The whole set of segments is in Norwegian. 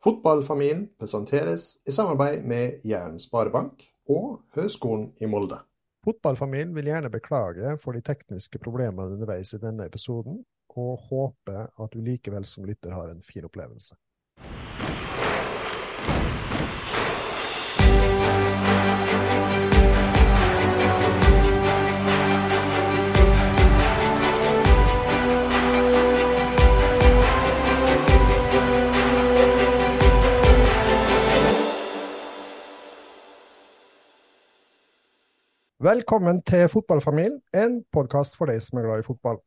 Fotballfamilien presenteres i samarbeid med Jæren Sparebank og Høgskolen i Molde. Fotballfamilien vil gjerne beklage for de tekniske problemene underveis i denne episoden, og håper at du likevel som lytter har en fin opplevelse. Velkommen til Fotballfamilien, en podkast for deg som er glad i fotball.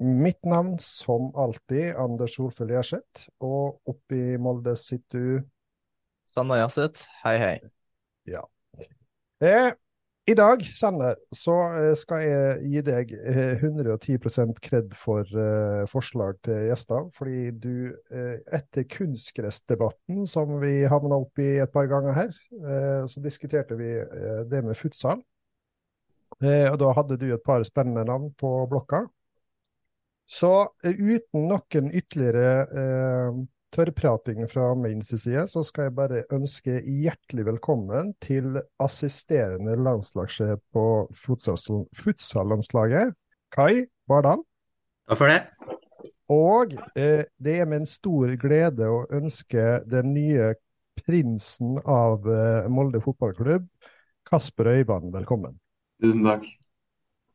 Mitt navn som alltid Anders Solfjell Gjerseth, og oppe i Molde sitter du Sander Gjerseth, hei hei. Ja. Eh, I dag, Sander, så eh, skal jeg gi deg 110 eh, kred for eh, forslag til gjester. Fordi du, eh, etter kunstgressdebatten som vi havna opp i et par ganger her, eh, så diskuterte vi det med futsal. Eh, og da hadde du et par spennende navn på blokka. Så eh, uten noen ytterligere eh, tørrprating fra min side, så skal jeg bare ønske hjertelig velkommen til assisterende landslagssjef på futsallandslaget, Kai Bardal. Takk for det. Og eh, det er med en stor glede å ønske den nye prinsen av eh, Molde fotballklubb, Kasper Øyvand, velkommen. Tusen takk.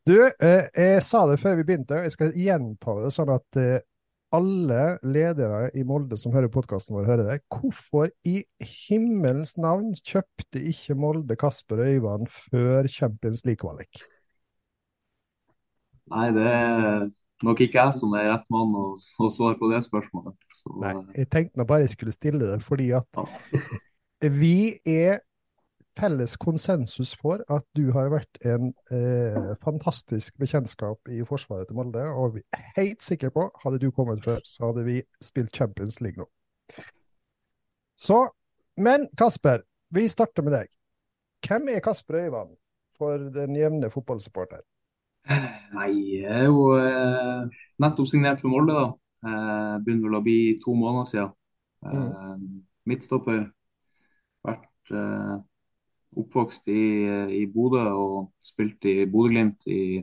Du, eh, jeg sa det før vi begynte, og jeg skal gjenta det sånn at eh, alle ledere i Molde som hører podkasten vår, hører det. Hvorfor i himmelens navn kjøpte ikke Molde Kasper Øyvand før Champions League-kvalik? Nei, det er nok ikke jeg som er rett mann å, å svare på det spørsmålet. Så, Nei, jeg tenkte nå bare jeg skulle stille det, fordi at ja. vi er felles konsensus for at du har vært en eh, fantastisk bekjentskap i forsvaret til Molde. Og vi er helt sikre på, hadde du kommet før, så hadde vi spilt Champions League nå. Så, men Kasper, vi starter med deg. Hvem er Kasper Øyvand for den jevne fotballsupporter? Nei, jeg er jo eh, nettopp signert for Molde, da. Eh, begynner vel å bli to måneder siden. Eh, mm. Midtstopper. Vært eh, oppvokst i, i Bodø og spilt i Bodø-Glimt i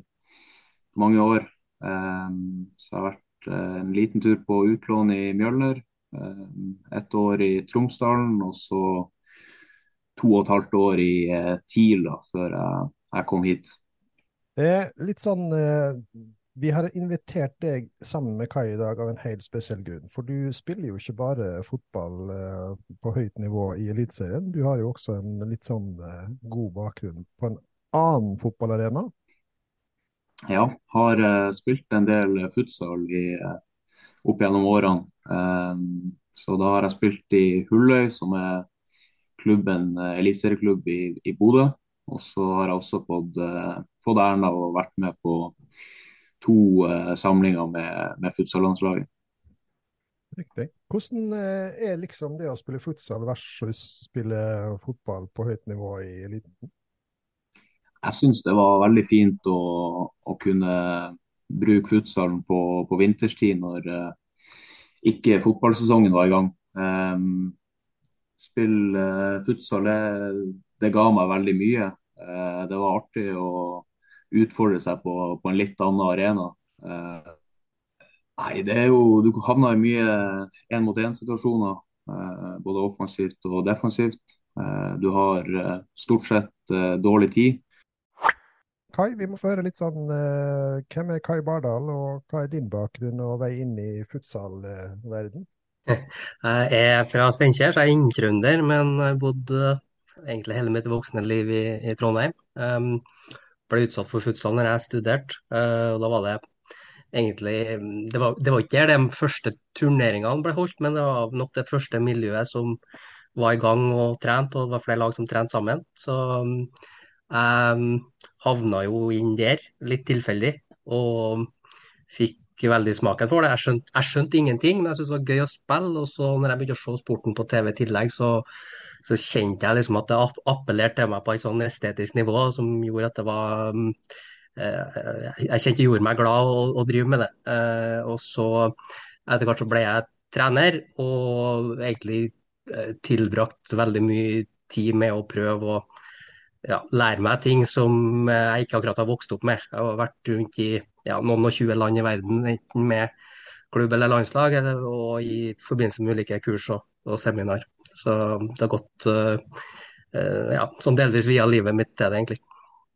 mange år. Um, så jeg har vært uh, en liten tur på utlån i Mjølner. Um, ett år i Tromsdalen og så to og et halvt år i TIL da, før jeg, jeg kom hit. Det er litt sånn vi har invitert deg sammen med Kai i dag av en helt spesiell grunn. For du spiller jo ikke bare fotball eh, på høyt nivå i Eliteserien. Du har jo også en litt sånn eh, god bakgrunn på en annen fotballarena. Ja, har eh, spilt en del futsal i, opp gjennom årene. Så da har jeg spilt i Hulløy, som er klubben, eliteserieklubb i, i Bodø. Og så har jeg også fått, fått æren av å vært med på to uh, samlinger med, med futsallandslaget. Riktig. Hvordan uh, er liksom det å spille futsal versus spille fotball på høyt nivå i eliten? Jeg syns det var veldig fint å, å kunne bruke futsalen på, på vinterstid når uh, ikke fotballsesongen var i gang. Um, spille futsal, det, det, ga meg veldig mye. det var artig å utfordre seg på, på en litt annen arena. Eh, nei, det er jo Du havner i mye én-mot-én-situasjoner, eh, både offensivt og defensivt. Eh, du har stort sett eh, dårlig tid. Kai, vi må få høre litt sånn eh, Hvem er Kai Bardal, og hva er din bakgrunn og vei inn i futsalverden? Jeg er fra Steinkjer, så jeg er inntrønder, men har bodd egentlig hele mitt voksne liv i, i Trondheim. Um, ble utsatt for futsal når jeg studerte. Uh, og da var det egentlig Det var, det var ikke der de første turneringene ble holdt, men det var nok det første miljøet som var i gang og trente, og det var flere lag som trente sammen. Så jeg um, havna jo inn der, litt tilfeldig, og fikk veldig smaken for det. Jeg skjønte, jeg skjønte ingenting, men jeg syntes det var gøy å spille. Og så når jeg begynte å se sporten på TV i tillegg, så så kjente jeg liksom at det appellerte til meg på et sånn estetisk nivå som gjorde at det var mm, eh, Jeg kjente det gjorde meg glad å, å drive med det. Eh, og så etter hvert så ble jeg trener, og egentlig tilbrakt veldig mye tid med å prøve å ja, lære meg ting som jeg ikke akkurat har vokst opp med. Jeg har vært rundt i ja, noen og tjue land i verden, enten med klubb eller landslag, eller, og i forbindelse med ulike kurs og, og seminar. Så det har gått uh, ja, sånn delvis via livet mitt til det, egentlig.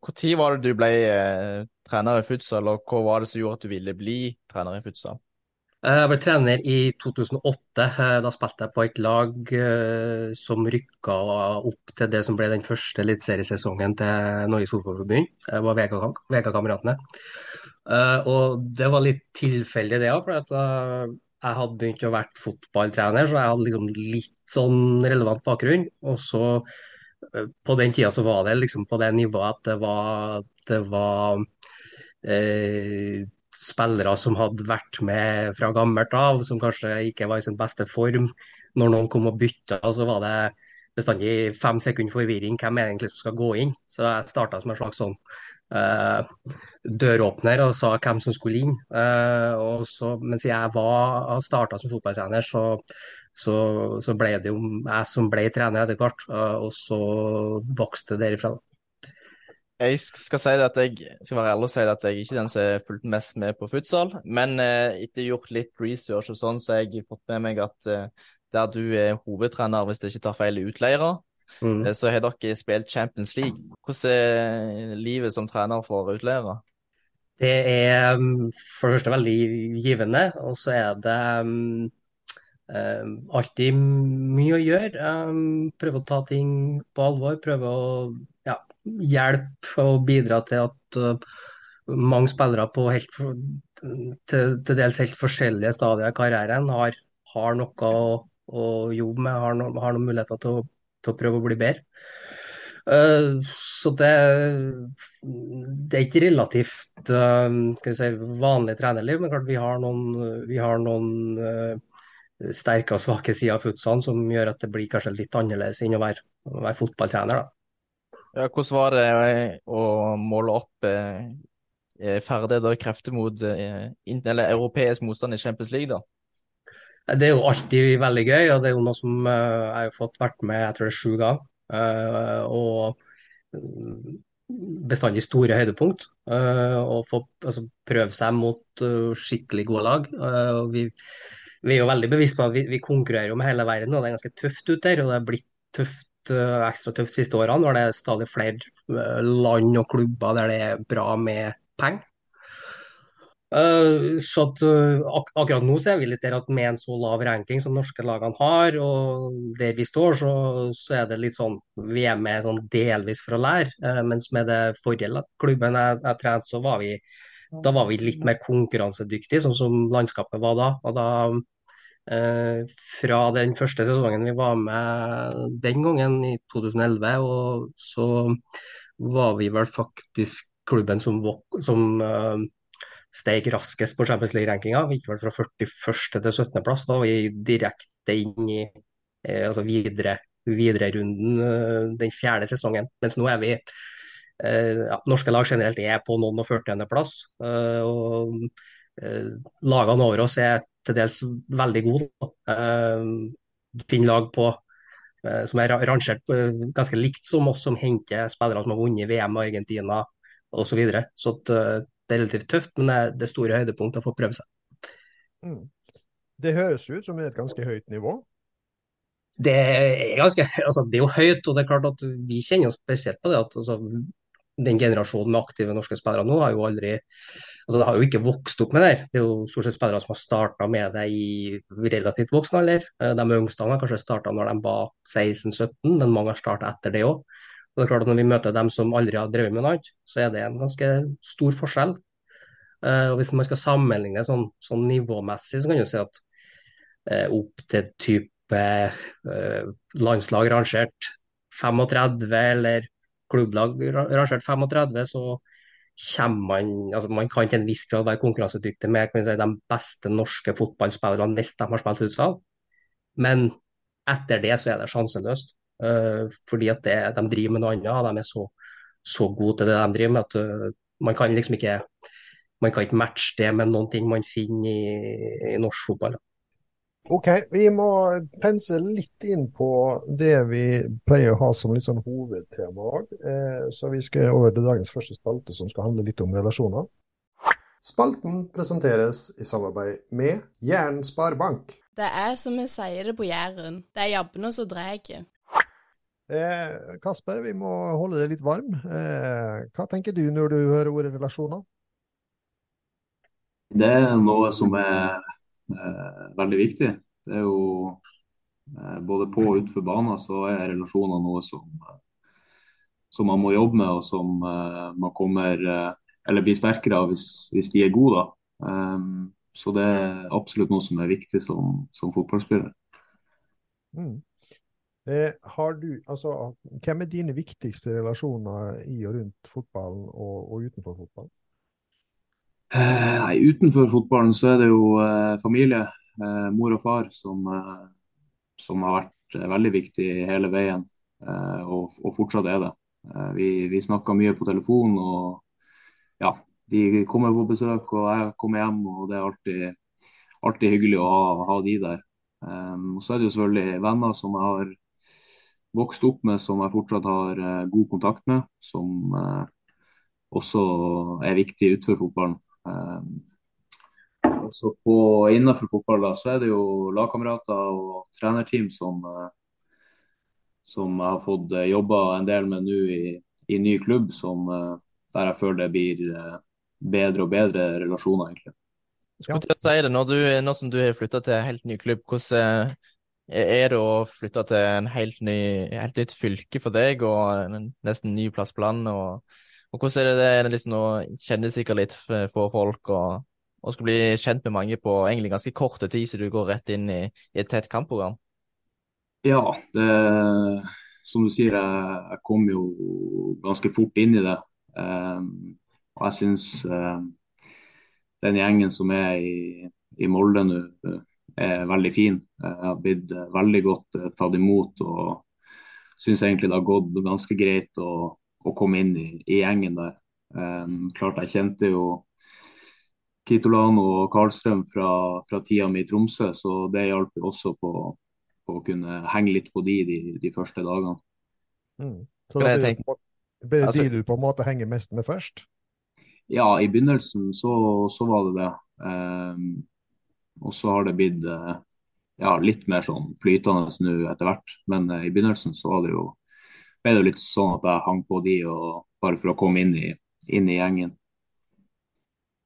Når var det du ble eh, trener i futsal, og hva var det som gjorde at du ville bli trener i futsal? Eh, jeg ble trener i 2008. Eh, da spilte jeg på et lag som rykka opp til det som ble den første eliteseriesesongen til Norges Fotballforbund. Det var Vegakameratene. Og det var litt tilfeldig, det òg. For jeg hadde begynt å være fotballtrener, så jeg hadde liksom litt sånn relevant bakgrunn. Og så på den tida så var det liksom på det nivået at det var, det var eh, spillere som hadde vært med fra gammelt av, som kanskje ikke var i sin beste form. Når noen kom og bytta, så var det bestandig fem sekunder forvirring hvem er egentlig som skal gå inn. Så jeg starta som en slags sånn døråpner og sa hvem som skulle inn. Og så, mens jeg var starta som fotballtrener, så, så, så, ble det jo jeg som ble trener etter hvert. Uh, og så vokste det derifra. Jeg skal si at jeg skal være ærlig og si at jeg ikke er den som har fulgt mest med på futsal, men eh, etter gjort litt research og sånn, så har jeg fått med meg at eh, der du er hovedtrener, hvis jeg ikke tar feil, i Utleira, mm. eh, så har dere spilt Champions League. Hvordan er livet som trener for Utleira? Det er mm, for det første veldig givende, og så er det um, alltid mye å gjøre. Um, prøve å ta ting på alvor, prøve å ja, hjelpe og bidra til at uh, mange spillere på helt, til, til, dels helt forskjellige stadier i karrieren har, har noe å, å, jobbe med, har, no, har noen muligheter til å, til å, prøve å bli bedre. Uh, så det, det, er ikke relativt uh, si, vanlig trenerliv, men klart vi har noen, vi har noen uh, sterke og svake sider av futsalen som gjør at det blir kanskje litt annerledes enn å være, å være fotballtrener. Ja, hvordan var det å måle opp ferdigheter og krefter mot europeisk motstand i Champions League, da? Det er jo alltid veldig gøy, og det er jo noe som uh, jeg har fått vært med jeg tror det er sju ganger. Uh, og bestandig store høydepunkt. Uh, og få altså, prøve seg mot skikkelig gode lag. Vi, vi, er jo veldig bevisst på at vi, vi konkurrerer med hele verden, og det er ganske tøft ute der. Og det er blitt tøft Eh, ekstra tøft de siste årene, når det er stadig flere eh, land og klubber der det er bra med penger. Uh, så at, uh, ak akkurat nå så er vi litt der at med en så lav ranking som norske lagene har, og der vi står, så, så er det litt sånn Vi er med sånn delvis for å lære. Uh, mens med det forrige klubben jeg, jeg trente, så var vi da var vi litt mer konkurransedyktige, sånn som landskapet var da. Og da Eh, fra den første sesongen vi var med den gangen, i 2011, og så var vi vel faktisk klubben som, som uh, steg raskest på Champions League-rankinga. Vi gikk vel fra 41. til 17. plass. Da var vi direkte inn i eh, altså videre, runden uh, den fjerde sesongen. Mens nå er vi eh, ja, Norske lag generelt er på noen og 40. plass. Uh, og lagene over oss er til dels veldig gode. Du finner lag på som er rangert ganske likt som oss, som henter spillere som har vunnet VM med Argentina osv. Så, videre. så at, det er relativt tøft, men det er det store høydepunktet å få prøve seg. Mm. Det høres ut som et ganske høyt nivå? Det er, ganske, altså, det er jo høyt, og det er klart at vi kjenner jo spesielt på det at altså, den generasjonen med aktive norske spillere nå har jo aldri altså Det har jo ikke vokst opp med det. Det er jo stort sett spillere som har starta med det i relativt voksen alder. De yngste har kanskje starta når de var 16-17, men mange har starta etter det òg. Når vi møter dem som aldri har drevet med noe annet, så er det en ganske stor forskjell. Uh, og Hvis man skal sammenligne sånn, sånn nivåmessig, så kan du si at uh, opp til type uh, landslag rangert 35, eller klubblag rangert 35, så kommer man altså Man kan til en viss grad være konkurransedyktig med si, de beste norske fotballspillerne hvis de har spilt futsal, men etter det så er det sjanseløst. Uh, fordi at det, de driver med noe annet, og de er så, så gode til det de driver med at uh, man kan liksom ikke man kan ikke matche det med noen ting man finner i, i norsk fotball. OK, vi må pense litt inn på det vi pleier å ha som litt sånn hovedtema òg. Eh, så vi skal over til dagens første spalte, som skal handle litt om relasjoner. Spalten presenteres i samarbeid med Jæren Sparebank. Det er som vi sier det på Jæren, det er jabbene som drar. Eh, Kasper, vi må holde deg litt varm. Eh, hva tenker du når du hører ordet relasjoner? Det er noe som er eh, veldig viktig. Det er jo eh, både på og utenfor banen så er relasjoner noe som, eh, som man må jobbe med, og som eh, man kommer eller blir sterkere av hvis, hvis de er gode. Um, så det er absolutt noe som er viktig som, som fotballspiller. Mm. Eh, du, altså, hvem er dine viktigste relasjoner i og rundt fotballen og, og utenfor fotballen? Eh, nei, Utenfor fotballen så er det jo eh, familie, eh, mor og far, som, eh, som, har vært eh, veldig viktig hele veien, og, og, fortsatt er det. vi vi snakker mye på telefon, og ja, de kommer på besøk, og jeg kommer hjem, og det er alltid, alltid hyggelig å ha, ha de der. Og Så er det jo selvfølgelig venner som jeg har vokst opp med, som jeg fortsatt har uh, god kontakt med, som uh, også er viktig utenfor fotballen. Um, også på, innenfor fotball da, så er det jo lagkamerater og trenerteam som, som jeg har fått jobba en del med nå i, i ny klubb, som, der jeg føler det blir bedre og bedre relasjoner, egentlig. Skulle til å si det, når, du, nå som du har flytta til helt ny klubb, hvordan er det å flytte til en helt, ny, helt nytt fylke for deg og en nesten ny plass på landet? Og, og, hvordan er det, er det liksom å kjenne sikkert litt for folk og, og skal bli kjent med mange på egentlig ganske korte tid, så du går rett inn i, i et tett kampprogram? Ja, det, som du sier, jeg, jeg kom jo ganske fort inn i det. Um, og jeg syns um, den gjengen som er i, i Molde nå, uh, er veldig fin. Jeg har blitt uh, veldig godt tatt imot og syns egentlig det har gått ganske greit å, å komme inn i, i gjengen der. Um, klart jeg kjente jo Kitolano og Karlstrøm fra, fra tida mi i Tromsø, så det hjalp jo også på, på, å kunne henge litt på de de, de første dagene. Mm. Så det er de altså, du på en måte henger mest med først? Ja, i begynnelsen så, så var det det. Um, og så har det blitt uh, ja, litt mer sånn flytende nå etter hvert. Men uh, i begynnelsen så var det jo ble det litt sånn at jeg hang på de og bare for å komme inn i, inn i gjengen.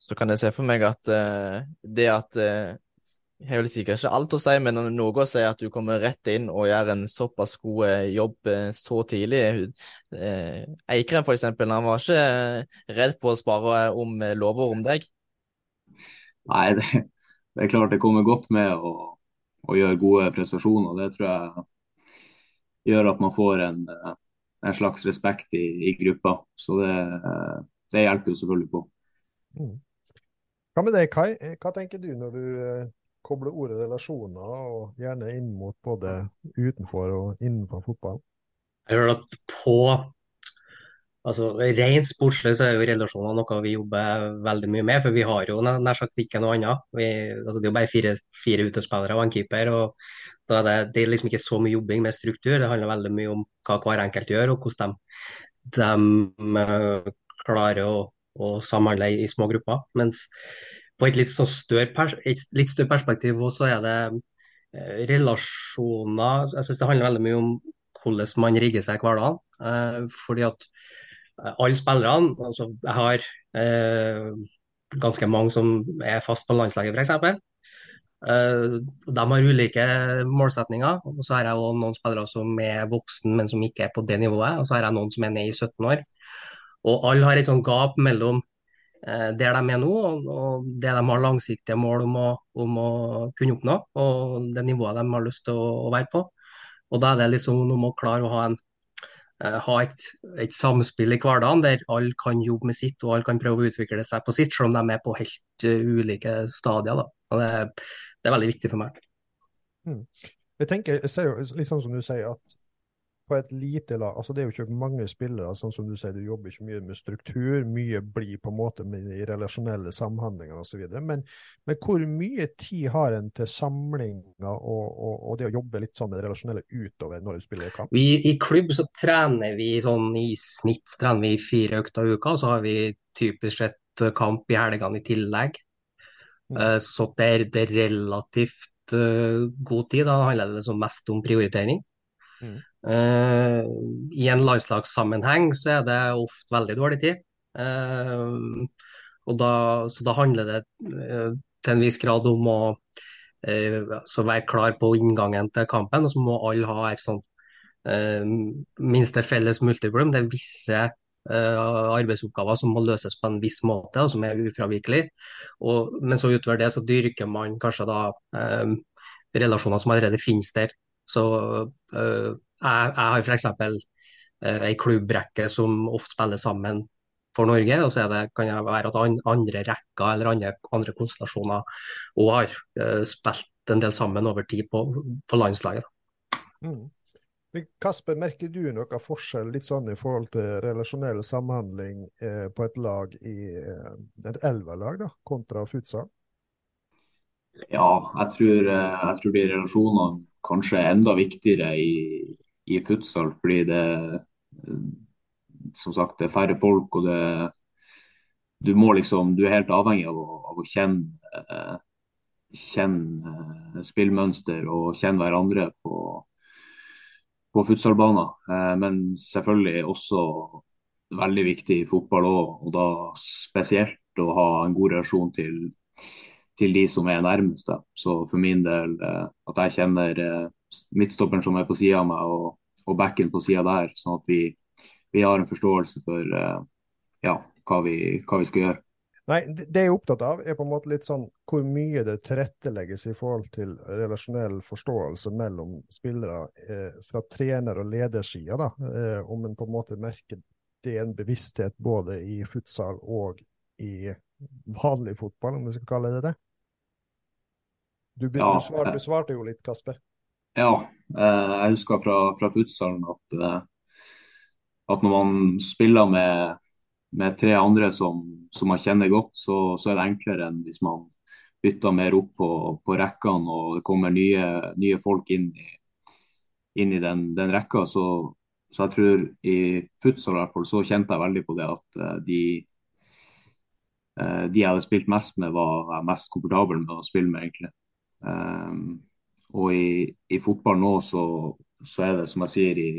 Så kan jeg se for meg at uh, det at jeg vil sikkert ikke alt å si, men noe å si at du kommer rett inn og gjør en såpass god eh, jobb uh, så tidlig. Eh, Eikrem eksempel, han var ikke redd på å spare om lover om deg? Nei, det, det, er klart det kommer godt med å, å gjøre gode prestasjoner. Det tror jeg gjør at man får en, en slags respekt i, i, gruppa. Så det, det hjelper jo selvfølgelig på. Mm. Hva med deg, Kai? Hva tenker du når du kobler ordet relasjoner, og gjerne inn mot både utenfor og innenfor fotball? Jeg hører at på altså Rent sportslig så er jo relasjoner noe vi jobber veldig mye med, for vi har jo nær sagt ikke noe annet. Vi, altså det er jo bare fire, fire utespillere og en keeper. og da er det, det, er liksom ikke så mye jobbing med struktur. Det handler veldig mye om hva hver enkelt gjør, og hvordan de, de uh, klarer å, å samhandle i, små grupper. Mens på et litt, større, et litt større perspektiv så er det eh, relasjoner Jeg syns det handler veldig mye om hvordan man rigger seg i hverdagen. Eh, fordi at eh, alle spillerne altså Jeg har eh, ganske mange som er fast på landslaget, f.eks. Eh, de har ulike målsetninger. og Så har jeg også noen spillere som er voksen, men som ikke er på det nivået. Og så har jeg noen som er nede i 17 år. Og alle har et sånt gap mellom Eh, der de er nå, og det de har langsiktige mål om å, om å, kunne oppnå, og det nivået de har lyst til å, å være på. Og Da er det liksom om å klare å ha, en, ha et, et, samspill i hverdagen der alle kan jobbe med sitt og alle kan prøve å utvikle seg på sitt, selv om de er på helt uh, ulike stadier. Det, det, er veldig viktig for meg. Mm. Jeg tenker, jeg ser jo sånn som du sier, at på et lite lag altså Det er jo ikke mange spillere, sånn som du sier, du jobber ikke mye med struktur. Mye blir på en måte med de relasjonelle samhandlingene osv. Men, men hvor mye tid har en til samlinger og, og, og, det å jobbe litt sånn med det relasjonelle utover når du spiller kamp? Vi, I klubb så trener vi sånn i snitt trener vi fire økter i uka, så har vi typisk sett kamp i helgene i tillegg. Mm. Uh, så det er, relativt uh, god tid. Da handler det liksom mest om prioritering. Uh, I en landslagssammenheng så er det ofte veldig dårlig tid. Uh, da, så da handler det uh, til en viss grad om å være klar på inngangen til kampen. Og så må alle ha et sånt minste felles multiplum. Det er visse arbeidsoppgaver som må løses på en viss måte, og som er ufravikelig. Men så utover det så dyrker man kanskje da relasjoner som allerede finnes der. Så jeg, jeg har f.eks. Uh, ei klubbrekke som ofte spiller sammen for Norge, og så det, kan det være at andre rekker eller andre, andre konstellasjoner òg har uh, spilt en del sammen over tid på, på landslaget. Mm. Kasper, merker du noe forskjell litt sånn i forhold til relasjonell samhandling eh, på et lag i eh, et elverlag kontra futsal? Ja, jeg tror, eh, jeg tror de relasjonene kanskje enda viktigere i, i futsal, fordi det som sagt, det er færre folk. og det du liksom, du er helt avhengig av å, av å kjenne, kjenne eh, spillmønster og kjenne hverandre på, på futsalbaner. Eh, men selvfølgelig også veldig viktig i fotball òg, og da spesielt å ha en god relasjon til, til de som er nærmest. Så for min del at jeg kjenner midtstopperen som er på sida av meg, og, og backen på sida der. Sånn at vi, vi, har en forståelse for uh, ja, hva, vi, hva, vi, skal gjøre. Nei, Det jeg er opptatt av, er på en måte litt sånn hvor mye det tilrettelegges i forhold til relasjonell forståelse mellom spillere eh, fra trener- og ledersida. da, eh, Om en på en måte merker det er en bevissthet både i futsal og i vanlig fotball, om vi skal kalle det det. Du, ja, du, du svarte jo litt, Kasper. Ja, eh, jeg husker fra, fra futsalen at, eh, at når man spiller med, med tre andre som, som, man kjenner godt, så, så, er det enklere enn hvis man bytter mer opp på, på rekkene og det kommer nye, nye folk inn i, inn i den, den, rekka. Så, så, jeg tror i futsal i hvert fall så kjente jeg veldig på det at eh, de, de jeg hadde spilt mest med, var jeg mest komfortabel med å spille med, egentlig. Um, og i, i fotball nå så, så, er det, som jeg sier, i,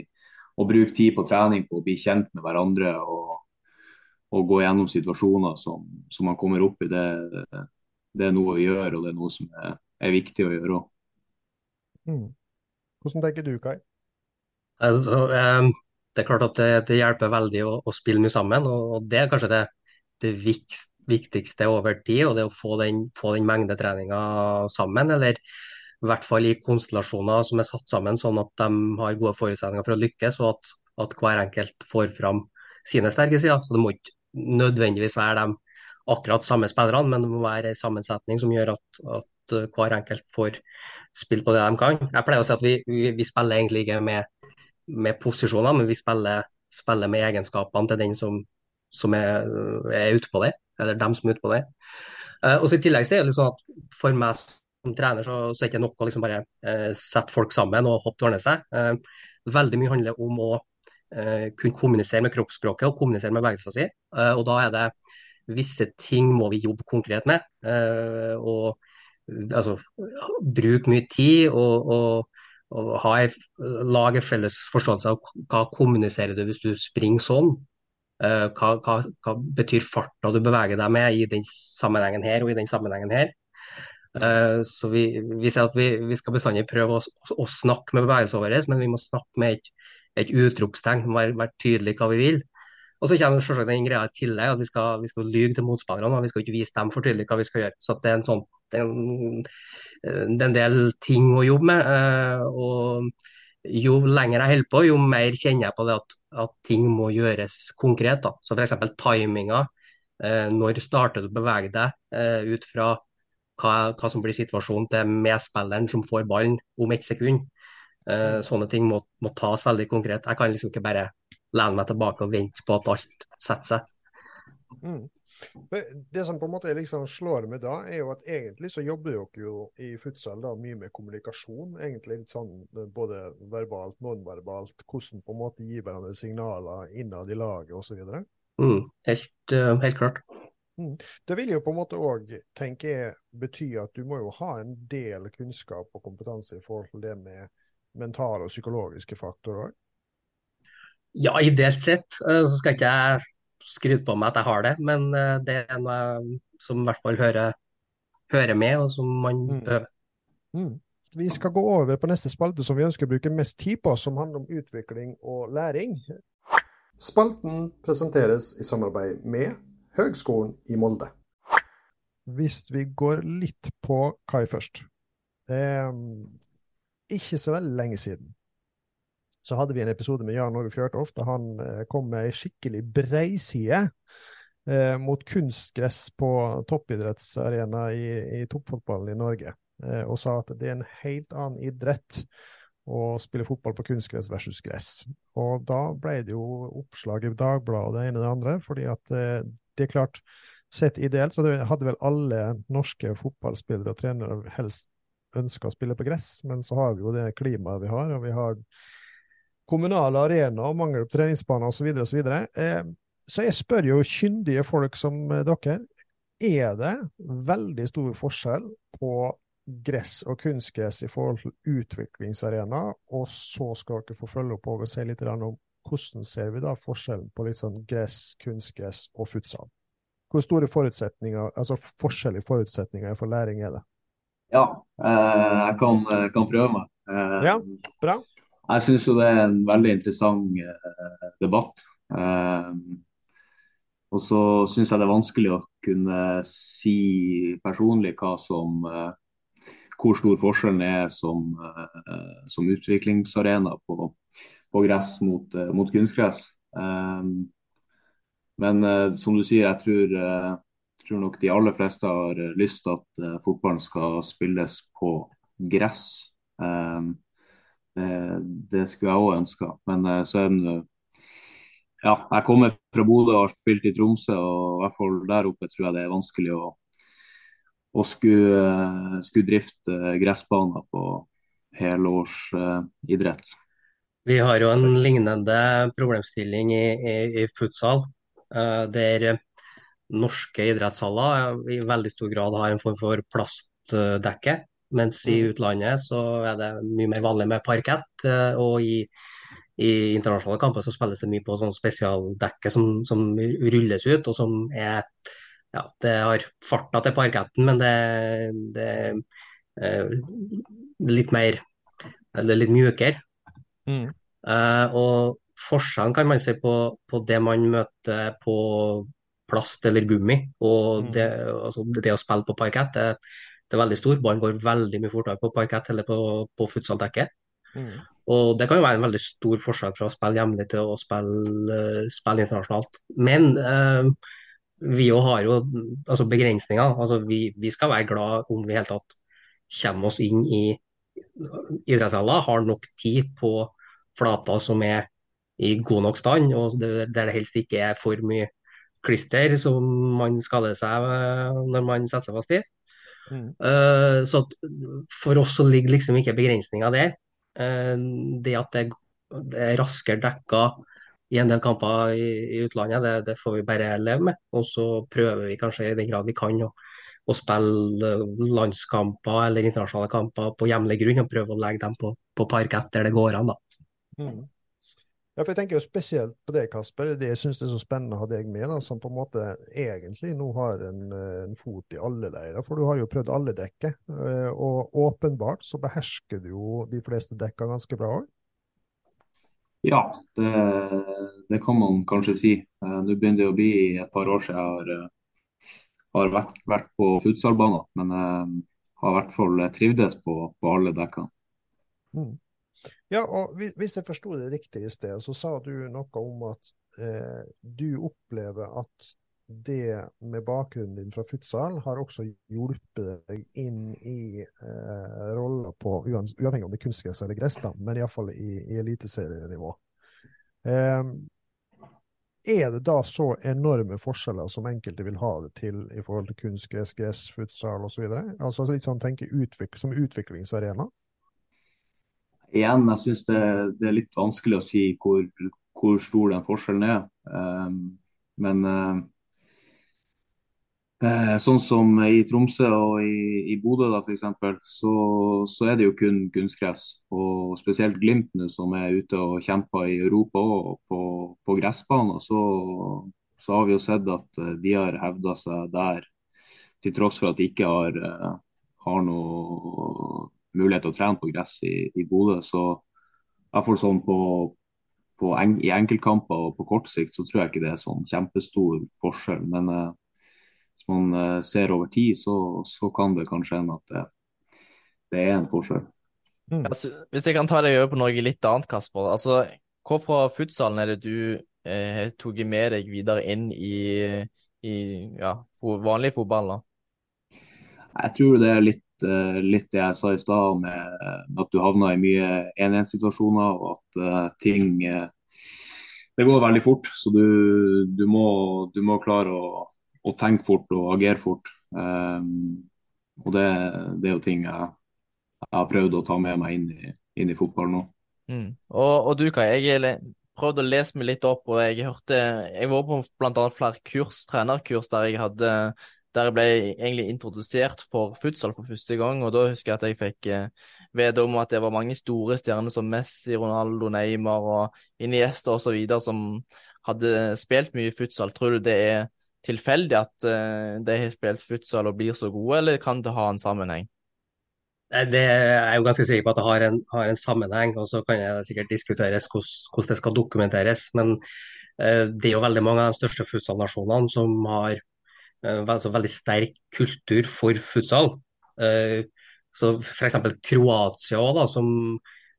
å bruke tid på trening på å bli kjent med hverandre og, og gå gjennom situasjoner som, som, man kommer opp i. Det, det, er noe å gjøre, og det er noe som er, er viktig å gjøre òg. Mm. Hvordan tenker du, Kai? Altså, um, det er klart at det, det hjelper veldig å, å, spille mye sammen, og det er kanskje det, det viktigste over tid. og det å få den, få den mengdetreninga sammen. eller i hvert fall i konstellasjoner som er satt sammen sånn at de har gode forutsetninger for å lykkes, og at, at hver enkelt får fram sine sterke sider. Så det må ikke nødvendigvis være de akkurat samme spillerne, men det må være en sammensetning som gjør at, at hver enkelt får spilt på det de kan. Jeg pleier å si at vi, vi, vi spiller egentlig ikke med, med, posisjoner, men vi spiller, spiller med egenskapene til den som, som er, er ute på det, eller dem som er ute på det. Uh, og så I tillegg så er det litt sånn at for meg som trener så, så er det ikke nok å liksom bare uh, sette folk sammen og håpe å ordne seg. Uh, veldig mye handler om å eh, kunne kommunisere med kroppsspråket og kommunisere med bevegelsen sin. Eh, og da er det visse ting må vi jobbe konkret med. Eh, og altså bruke mye tid og, og, og ha en, lage felles forståelse av hva kommuniserer du hvis du springer sånn. Uh, hva, hva, hva, betyr farta du beveger deg med i den sammenhengen her og i den sammenhengen her? Uh, så vi, vi, sier at vi, vi skal bestandig prøve å, å, snakke med bevegelsene våre, men vi må snakke med et, et utropstegn, være, være tydelig hva vi vil. Og så kommer selvsagt den greia i tillegg at vi skal, vi skal lyge til motspillerne. Vi skal ikke vise dem for tydelig hva vi skal gjøre. Så det er en sånn det er en, det er en del ting å jobbe med. Uh, og jo lenger jeg holder på, jo mer kjenner jeg på det at, at ting må gjøres konkret. Da. Så f.eks. timinga. Eh, når starter du å bevege deg ut fra hva, hva, som blir situasjonen til medspilleren som får ballen om ett sekund. Eh, sånne ting må, må tas veldig konkret. Jeg kan liksom ikke bare lene meg tilbake og vente på at alt setter seg. Mm. Det som på en måte liksom slår meg da, er jo at egentlig så jobber dere jo i futsal da mye med kommunikasjon. Egentlig litt sånn både verbalt, nonverbalt, hvordan på en måte gi hverandre signaler innad i laget osv. Mm, helt, uh, helt klart. Mm. Det vil jo på en måte òg, tenker jeg, bety at du må jo ha en del kunnskap og kompetanse i forhold til det med mentale og psykologiske faktorer òg? Ja, ideelt sett så skal ikke jeg skryte på meg at jeg har det, men det er noe som i hvert fall hører, hører med, og som man mm. behøver. Mm. Vi skal gå over på neste spalte som vi ønsker å bruke mest tid på, som handler om utvikling og læring. Spalten presenteres i samarbeid med Høgskolen i Molde. Hvis vi går litt på Kai først. Eh, ikke så veldig lenge siden så hadde vi en episode med Jan Åge Fjørtoft da han eh, kom med ei skikkelig breiside eh, mot kunstgress på toppidrettsarena i, i toppfotballen i Norge, eh, og sa at det er en helt annen idrett å spille fotball på kunstgress versus gress. Og da ble det jo oppslag i Dagbladet og det ene og det andre, fordi at eh, det er klart, sett ideelt så hadde vel alle norske fotballspillere og trenere helst ønska å spille på gress, men så har vi jo det klimaet vi har, og vi har kommunale arenaer og mangel på treningsbaner osv. Så, så, videre. eh, så jeg spør jo kyndige folk som eh, dere, er det veldig stor forskjell på gress og kunstgress i forhold til utviklingsarena, og så skal dere få følge opp og se litt om hvordan ser vi da forskjellen på sånn gress, kunstgress og futsal? Hvor store forutsetninger, altså forskjell i forutsetninger for læring er det? Ja, eh, jeg kan, kan, prøve meg. Eh, ja, bra. Jeg syns det er en veldig interessant eh, debatt. Eh, og så syns jeg det er vanskelig å kunne si personlig hva som eh, hvor stor forskjellen er som, som utviklingsarena på, på gress mot, mot kunstgress. Men som du sier, jeg tror, tror, nok de aller fleste har lyst til at fotballen skal spilles på gress. Um, det, det skulle jeg òg ønska. Men eh, så er den Ja, jeg kommer fra Bodø og har spilt i Tromsø, og i hvert fall der oppe tror jeg det er vanskelig å, å skulle, eh, skulle drifte gressbaner på helårsidrett. Vi har jo en lignende problemstilling i, i, i futsal, der norske idrettshaller i veldig stor grad har en form for plastdekke. Mens i mm. utlandet så er det mye mer vanlig med parkett. Eh, og i, i internasjonale kamper så spilles det mye på sånn spesialdekke som, som, rulles ut, og som er ja, det har farta til parketten, men det, det er eh, litt mer Eller litt mjukere. Mm. Uh, og forskjellen kan man si på, på, det man møter på plast eller gummi, og mm. det, altså det å spille på parkett. det er veldig stor. Ballen går veldig mye fortere på parkett eller på, på futsaldekket. Mm. Og det kan jo være en veldig stor forskjell fra å spille hjemlig til å spille, spille internasjonalt. Men eh, vi jo har jo altså begrensninger. Altså vi, vi, skal være glad om vi i hele tatt kommer oss inn i idrettshaller, har nok tid på flater som er i god nok stand, og der det helst ikke er for mye klister som man skader seg eh, når man setter seg fast i. Mm. Uh, så for oss så ligger liksom ikke begrensninga der. Uh, det at det, det, er raskere dekka i en del kamper i, i utlandet, det, det, får vi bare leve med. Og så prøver vi kanskje i den grad vi kan å, å spille landskamper eller internasjonale kamper på hjemlig grunn, og prøve å legge dem på, på parkett der det går an. da. Mm. Ja, for jeg tenker jo spesielt på det, Kasper. Det jeg syns er så spennende å ha deg med, da, som på en måte egentlig nå har en, en fot i alle leirer. For du har jo prøvd alle dekker, eh, og åpenbart så behersker du jo de fleste dekka ganske bra òg? Ja, det, det, kan man kanskje si. Eh, nå begynner det å bli et par år siden jeg har, eh, har vært, vært, på futsalbaner, men jeg har i hvert fall trivdes på, på alle dekkene. Mm. Ja, og Hvis jeg forsto det riktig i sted, så sa du noe om at eh, du opplever at det med bakgrunnen din fra futsal har også hjulpet deg inn i eh, roller på uavhengig om det er kunstgress eller gress, da, men iallfall i, i eliteserienivå. Eh, er det da så enorme forskjeller som enkelte vil ha det til i forhold til kunstgress, gress, futsal osv.? Altså litt sånn tenke som utviklingsarena? Igjen, jeg syns det, det, er litt vanskelig å si hvor, hvor stor den forskjellen er. Um, men uh, sånn som i Tromsø og i, i Bodø da, eksempel, så, så er det jo kun kunstgress. Og spesielt Glimt nå, som er ute og kjemper i Europa og på, på gressbaner, så, så, har vi jo sett at eh, de har hevda seg der, til tross for at de ikke har, har noe mulighet til å trene på gress i, i Bodø. Så i hvert fall sånn på, på en, i enkeltkamper og på kort sikt, så tror jeg ikke det er sånn kjempestor forskjell. men eh, hvis man eh, ser over tid, så, så kan det kanskje hende at det, det, er en forskjell. Mm. Altså, hvis jeg kan ta deg over på noe litt annet, Kasper. Altså, hva fra futsalen er det du eh, tok med deg videre inn i, i ja, vanlig fotball? da? Jeg tror det er litt, litt det jeg sa i stad, med at du havner i mye 1-1-situasjoner, og at uh, ting Det går veldig fort. Så du, du, må, du må klare å å tenke fort og agere fort. Um, og det, det, er jo ting jeg, jeg, har prøvd å ta med meg inn i, inn i fotballen nå. Mm. Og, og, du Kai, jeg prøvde å lese meg litt opp, og jeg hørte Jeg var på bl.a. flere kurs, trenerkurs der jeg hadde der jeg ble egentlig introdusert for futsal for første gang, og da husker jeg at jeg fikk eh, vite om at det var mange store stjerner som Messi, Ronaldo, Neymar og Iniesta osv. som hadde spilt mye futsal. Tror du det er tilfeldig at eh, de har spilt futsal og blir så gode, eller kan det ha en sammenheng? Det er jeg jo ganske sikker på at det har en, har en sammenheng, og så kan det sikkert diskuteres hvordan det skal dokumenteres. Men eh, det er jo veldig mange av de største futsalnasjonene som har altså veldig sterk kultur for futsal. Uh, så F.eks. Kroatia, da, som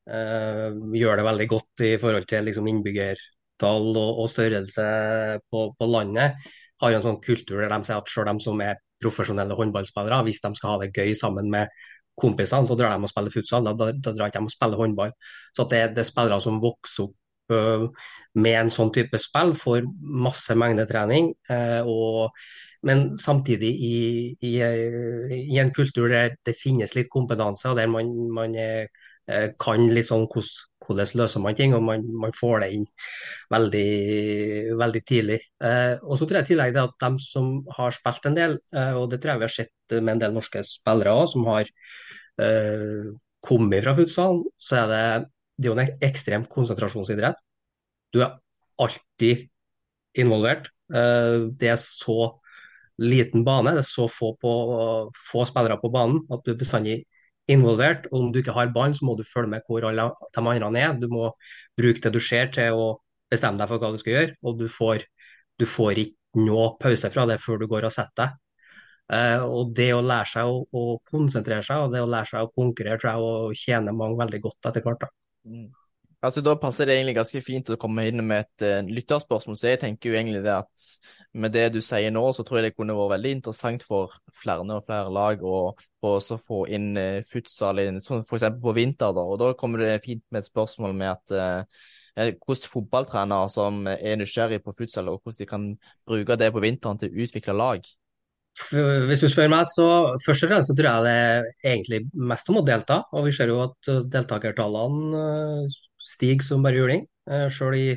gjør det veldig godt i forhold til liksom, innbyggertall og, og størrelse på, på landet har en sånn kultur der de sier at selv de som er profesjonelle håndballspillere, hvis de skal ha det gøy sammen med kompisene, så drar de og spiller futsal. Da, da, drar de og spiller håndball. Så det, det er spillere som vokser opp med en sånn type spill, får masse mengdetrening. Og, men samtidig i, i, i, en kultur der det finnes litt kompetanse, og der man, man Eh, kan litt sånn hvordan løser man ting, og man, man får det inn veldig, veldig tidlig. Eh, og så tror jeg i tillegg at de som har spilt en del, eh, og det tror jeg vi har sett med en del norske spillere òg, som har eh, kommet fra futsalen, så er det, det er jo en ekstrem konsentrasjonsidrett. Du er alltid involvert. Eh, det er så liten bane, det er så få, på, få spillere på banen at du er bestandig involvert. og Om du ikke har ballen, så må du følge med hvor alle de andre er. Du må bruke det du ser til å bestemme deg for hva du skal gjøre. Og du får, du får ikke noe pause fra det før du går og setter deg. Uh, og det å lære seg å, å, konsentrere seg og det å lære seg å konkurrere, tror jeg og tjene mange veldig godt etter hvert. da. Mm. Altså, Da passer det egentlig ganske fint å komme inn med et uh, lytterspørsmål. Så jeg tenker jo egentlig det at med det du sier nå, så tror jeg det kunne vært veldig interessant for flere og flere lag å også få inn uh, futsal inn, sånn f.eks. på vinter. da, og Da kommer det fint med et spørsmål med at uh, hvordan fotballtrenere som er nysgjerrig på futsal, og hvordan de kan bruke det på vinteren til å utvikle lag. Hvis du spør meg, så først og fremst så tror jeg det er egentlig mest om å delta. Og vi ser jo at deltakertallene stiger som bare juling. Eh, selv i,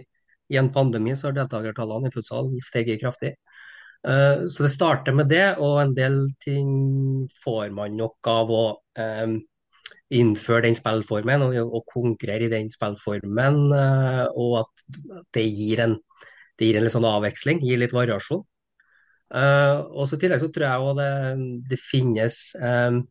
i, en pandemi så har deltakertallene i futsal steget kraftig. Eh, så det starter med det, og en del ting får man nok av å um, innføre den spillformen og, og, konkurrere i den spillformen. og at det gir en, det gir en litt sånn avveksling, gir litt variasjon. Uh, og så I tillegg så tror jeg det, det finnes um,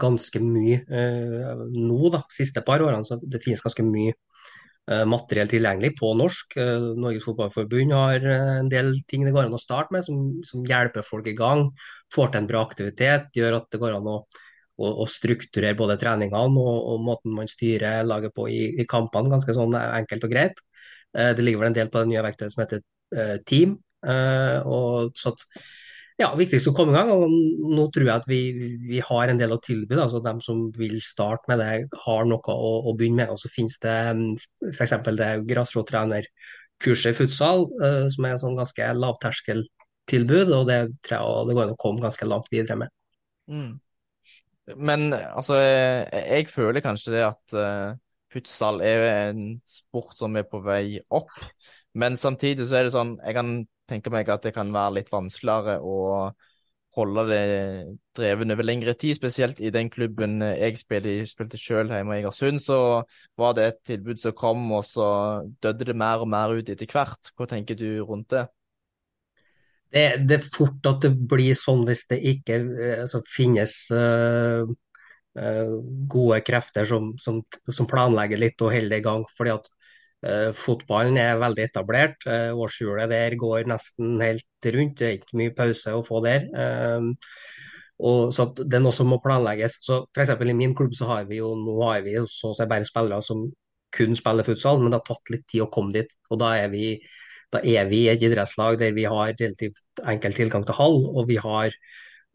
ganske mye eh, nå, da, siste par årene, så det finnes ganske mye eh, materiell tilgjengelig på norsk. Eh, Norges Fotballforbund har en del ting det går an å starte med, som, som, hjelper folk i gang. Får til en bra aktivitet, gjør at det går an å, å, å strukturere både treningene og, og, måten man styrer laget på i, i kampene, ganske sånn enkelt og greit. det ligger vel en del på det nye verktøyet som heter Team, Eh, og så at, ja, viktigst å komme i gang. og Nå tror jeg at vi, vi har en del å tilby. altså så De som vil starte med det, har noe å, å begynne med. Og så finnes det f.eks. det grasrottrenerkurset i futsal, uh, som er en sånn ganske lavterskeltilbud. og Det tror jeg det går an å komme ganske langt videre med. Mm. Men altså, jeg, jeg, føler kanskje det at uh, futsal er en sport som er på vei opp. Men samtidig så er det sånn, jeg kan tenke meg at det kan være litt vanskeligere å holde det dreven over lengre tid. Spesielt i den klubben jeg spilte, spilte selv hjemme i Egersund, så var det et tilbud som kom, og så døde det mer og mer ut etter hvert. Hva tenker du rundt det? Det, det er fort at det blir sånn hvis det ikke eh, altså, finnes uh, uh, gode krefter som, som, som, planlegger litt og holder det i gang. fordi at fotballen er veldig etablert. Uh, årshjulet der går nesten helt rundt. Det er ikke mye pause å få der. Uh, og så Det er noe som må planlegges. Så for I min klubb så har vi jo nå har vi så å si bare spillere som kun spiller futsal, men det har tatt litt tid å komme dit. og Da er vi, da er vi et idrettslag der vi har relativt enkel tilgang til hall, og vi har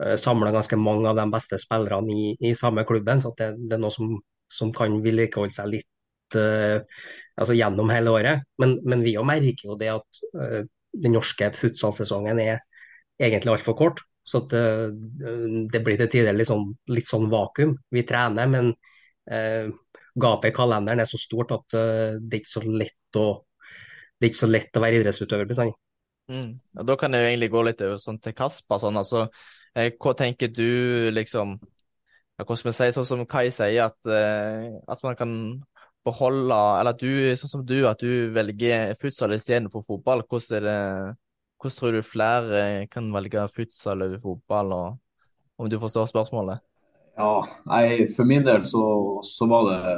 uh, samla ganske mange av de beste spillerne i, i samme klubben. så det, det, er noe som, som kan vedlikeholde seg litt altså gjennom hele året. Men, men vi merker jo det at uh, den norske futsalsesongen er egentlig altfor kort. Så at, uh, det blir til tider litt sånn, litt sånn vakuum. Vi trener, men gapet i kalenderen er så stort at det er å det er ikke så lett å være idrettsutøver. Mm. Ja, da kan jeg jo egentlig gå litt over sånn til Kasper. Sånn, altså, eh, hva tenker du liksom ja, hvordan skal vi sånn som Kai sier, at, eh, at man kan beholde Eller du, sånn som du, at du velger futsal istedenfor fotball. Hvordan, det, hvordan tror du flere kan velge futsal over fotball, og om du forstår spørsmålet? Ja, nei, For min del så, så var det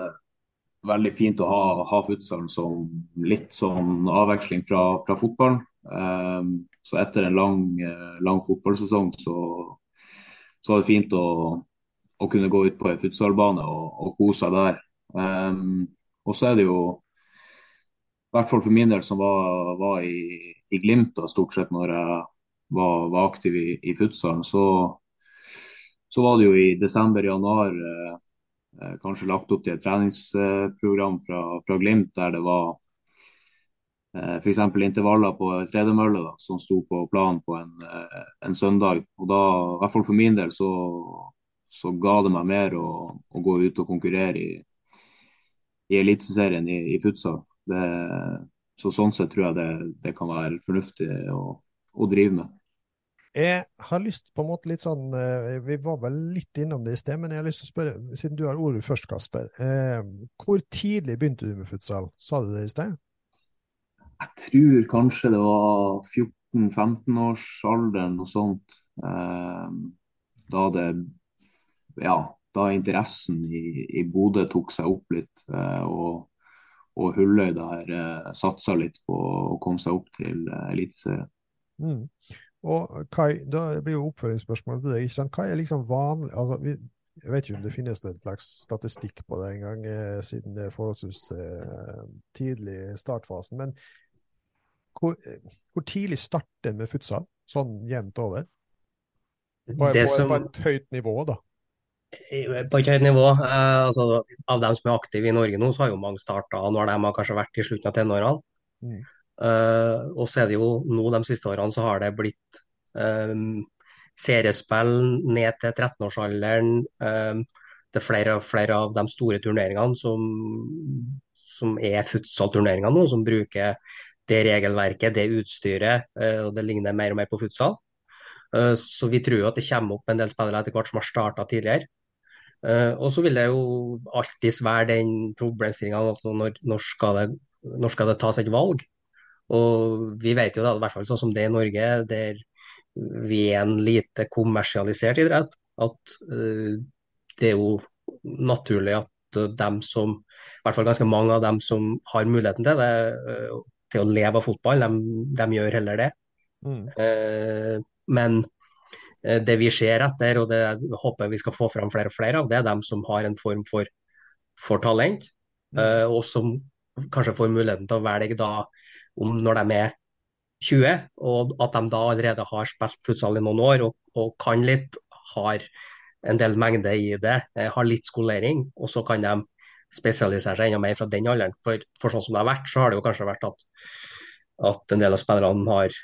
veldig fint å ha, ha futsalen som litt sånn avveksling fra, fra fotballen. Um, så etter en lang, lang fotballsesong så, så var det fint å, å kunne gå ut på en futsalbane og, og kose seg der. Um, og så er det jo, i hvert fall for min del som var, var i, i Glimt da, stort sett når jeg var, var aktiv i, i futsalen, så, så, var det jo i desember-januar eh, eh, kanskje lagt opp til et treningsprogram fra, fra Glimt der det var eh, f.eks. intervaller på tredemølle som sto på planen på en, eh, en, søndag. Og da, i hvert fall for min del, så, så ga det meg mer å, å gå ut og konkurrere i, i Eliteserien i, i futsal. så Sånn sett tror jeg det, det kan være fornuftig å, å, drive med. Jeg har lyst på en måte litt sånn, eh, Vi var vel litt innom det i sted, men jeg har lyst til å spørre, siden du har ordet først, Kasper. Eh, hvor tidlig begynte du med futsal? Sa du det i sted? Jeg tror kanskje det var 14-15-årsalderen, noe sånt. Eh, da det Ja, da interessen i, i Bodø tok seg opp litt. Eh, og, og Hulløy der eh, satsa litt på å komme seg opp til eh, Eliteserien. Mm. Og Kai, da blir jo oppfølgingsspørsmålet til deg. ikke sant? Hva er liksom vanlig altså, vi, Jeg vet ikke om det finnes en slags statistikk på det engang, eh, siden det er forholdsvis eh, tidlig i startfasen. Men hvor, hvor tidlig starter med futsal, sånn jevnt over? På, på, som... på et høyt nivå, da? På et høyt nivå. Eh, altså, av dem som er aktive i Norge nå, så har jo mange starta når de har kanskje vært i slutten av tenårene. Mm. Eh, og så er det jo nå de siste årene så har det blitt eh, seriespill ned til 13-årsalderen. Eh, det er flere og flere av de store turneringene som, som er futsal-turneringer nå, som bruker det regelverket, det utstyret, eh, og det ligner mer og mer på futsal. Eh, så vi tror jo at det kommer opp en del spillere etter hvert som har starta tidligere. Uh, og så vil det jo alltids være den problemstillinga altså når, når, skal når skal det tas et valg. Og vi vet jo da, i hvert fall sånn som det er i Norge, der vi er en lite kommersialisert idrett, at uh, det er jo naturlig at dem som, i hvert fall ganske mange av dem som har muligheten til det, uh, til å leve av fotball, de, de gjør heller det. Mm. men Eh, det vi ser etter, og det håper vi skal få fram flere og flere av, det er dem som har en form for, for talent, mm. uh, og som kanskje får muligheten til å velge da om når de er 20, og at de da allerede har spilt futsal i noen år og, og kan litt, har en del mengde i det, eh, har litt skolering, og så kan de spesialisere seg enda mer fra den alderen. For, for sånn som det har vært, så har det jo kanskje vært at, at en del av spillerne har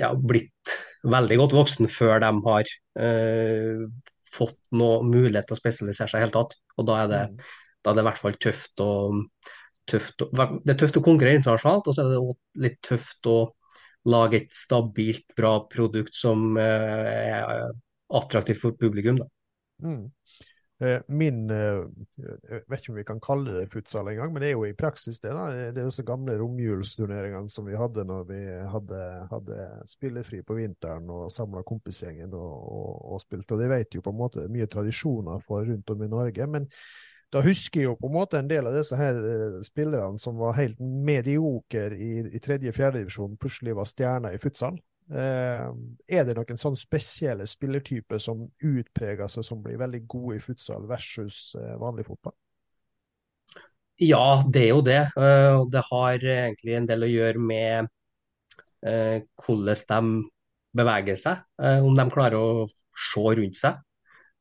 ja, blitt veldig godt voksen før de har eh, fått noe mulighet til å spesialisere seg i hele tatt. Og da er det, mm. da er det i hvert fall tøft å, tøft å, Det er tøft å konkurrere internasjonalt, og så er det litt tøft å lage et stabilt, bra produkt som eh, er attraktivt for publikum. da. Mm. Eh, min eh, Jeg vet ikke om vi kan kalle det futsal engang, men det er jo i praksis det. da. Det er jo så gamle romjulsturneringene som vi hadde når vi hadde, hadde spillefri på vinteren og samla kompisgjengen og, og, og spilte. Og det vet jo på en måte mye tradisjoner for rundt om i Norge. men da husker jeg jo på en måte en del av disse her spillerne som var helt medioker i, i tredje-fjerde divisjon, plutselig var stjerner i futsal. Eh, er det noen sånn spesielle spillertyper som utpreger seg som blir veldig gode i futsal versus eh, vanlig fotball? Ja, det er jo det. Eh, og det har egentlig en del å gjøre med hvordan de beveger seg. Om de klarer å se rundt seg.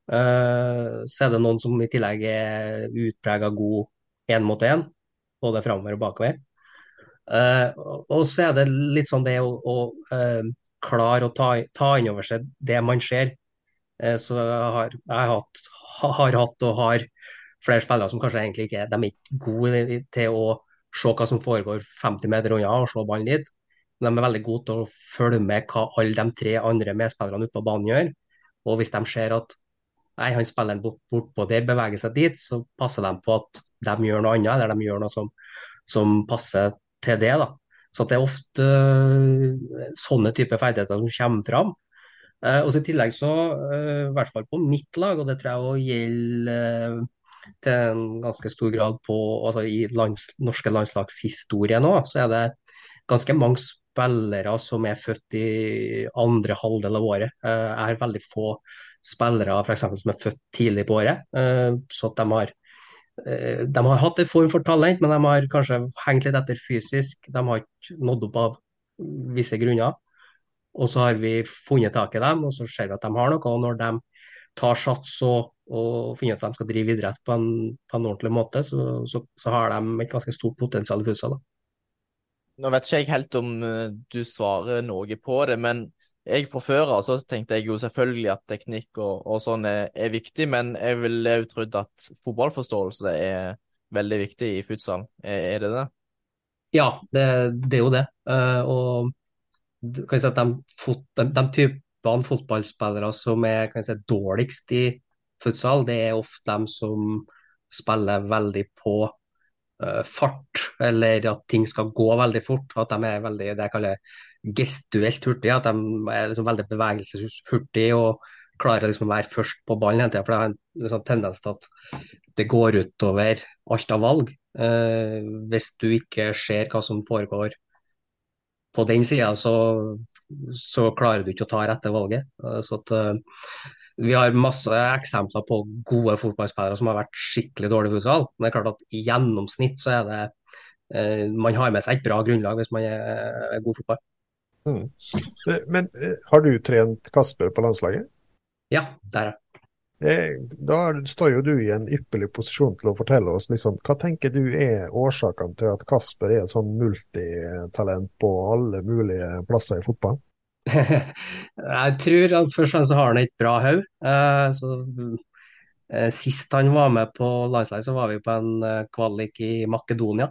Så er det noen som i tillegg er utprega god én mot én, både framover og bakover. Uh, og så er det litt sånn det å, å uh, klare å ta, ta inn over seg det man ser. Uh, så jeg har, jeg hatt, har hatt og har flere spillere som kanskje egentlig ikke de er ikke gode til å se hva som foregår 50 meter unna og se ballen dit. Men de er veldig gode til å følge med hva alle de tre andre medspillerne ute på banen gjør. Og hvis de ser at nei, han spilleren bort, bort på der, beveger seg dit, så passer de på at de gjør noe annet, eller de gjør noe som, som passer til det. da. Så det er ofte uh, sånne typer ferdigheter som kommer fram. Uh, og I tillegg så, uh, i hvert fall på mitt lag, og det tror jeg gjelder til en ganske stor grad på, altså i lands, norske landslagshistorie nå, så er det ganske mange spillere som er født i andre halvdel av året. Jeg har veldig få spillere for eksempel, som er født tidlig på året, så at de har Eh, de har hatt en form for talent, men de har kanskje hengt litt etter fysisk. De har ikke nådd opp av visse grunner. Og så har vi funnet tak i dem, og så ser vi at de har noe. Og når de tar sats og, og finner ut at de skal drive idrett på en, på en ordentlig måte, så, så, så, har de et ganske stort potensial i futsal. Nå vet ikke jeg helt om eh, du svarer noe på det, men jeg fra før av så tenkte jeg jo selvfølgelig at teknikk og, og sånn er, er, viktig, men jeg ville jo trodd at fotballforståelse er veldig viktig i futsal. Er, er det det? Ja, det, det er jo det. Uh, og kan si at de, fot, de, de typene fotballspillere som er si, dårligst i futsal, det er ofte dem som spiller veldig på uh, fart, eller at ting skal gå veldig fort. At de er veldig det jeg kaller gestuelt hurtige. At de er liksom veldig bevegelseshurtige og klarer liksom å være først på ballen hele tida. For det har en liksom tendens til at det går utover alt av valg. Eh, hvis du ikke ser hva som foregår på den sida, så, så, klarer du ikke å ta rette valget. Eh, så at, uh, vi har masse eksempler på gode fotballspillere som har vært skikkelig dårlige futsal. Men det er klart at i gjennomsnitt så er det uh, Man har med seg et bra grunnlag hvis man er, er god fotball. Mm. Men eh, har du trent Kasper på landslaget? Ja, det er jeg. Eh, da står jo du i en ypperlig posisjon til å fortelle oss liksom, hva tenker du er årsakene til at Kasper er et sånn multitalent på alle mulige plasser i fotball? jeg tror at først og fremst har han et bra hode. Sist han var med på landslaget, så var vi på en kvalik i Makedonia.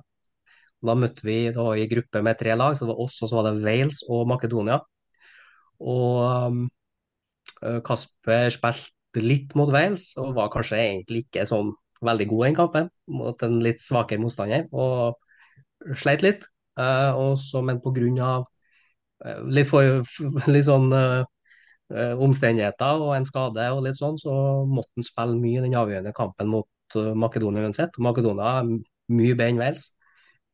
Da møtte vi da i gruppe med tre lag, så det var oss og så var det Wales og Makedonia. Og um, Kasper spilte litt mot Wales og var kanskje egentlig ikke sånn veldig god i kampen mot en litt svakere motstander, og sleit litt. Uh, og så, men av Uh, litt, for, litt sånn omstendigheter og en skade og litt sånn, så måtte han spille mye i den avgjørende kampen mot Makedonia uansett. Makedonia er mye bedre enn Wales.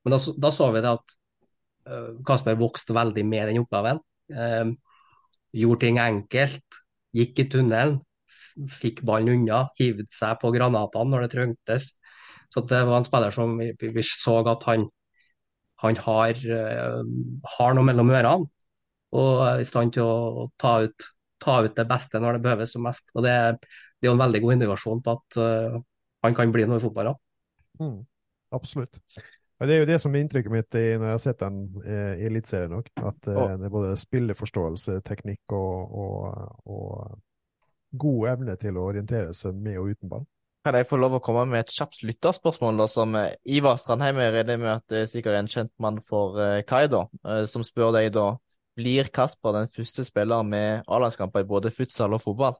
Men da, da så vi det at uh, Kasper vokste veldig med den oppgaven. Uh, gjorde ting enkelt, gikk i tunnelen, fikk ballen unna, hivde seg på granatene når det trengtes. Så det var en spiller som vi, vi så at han, han har, uh, har, noe mellom ørene. og er i stand til å ta ut, ta ut det beste når det behøves som mest. Og det, det er en veldig god indikasjon på at han kan bli noe i fotball. Mm, absolutt. Og Det er jo det som er inntrykket mitt i, når jeg har sett den eh, i Eliteserien òg. At eh, det er både spilleforståelse, teknikk og, og, og god evne til å orientere seg med og uten ball. Kan jeg få lov å komme med et kjapt lytterspørsmål, da, som eh, Ivar Strandheim er redd med at det er sikkert en kjent mann for eh, Kai, da, uh, som spør deg da blir Kasper den første spilleren med A-landskamper i både futsal og fotball?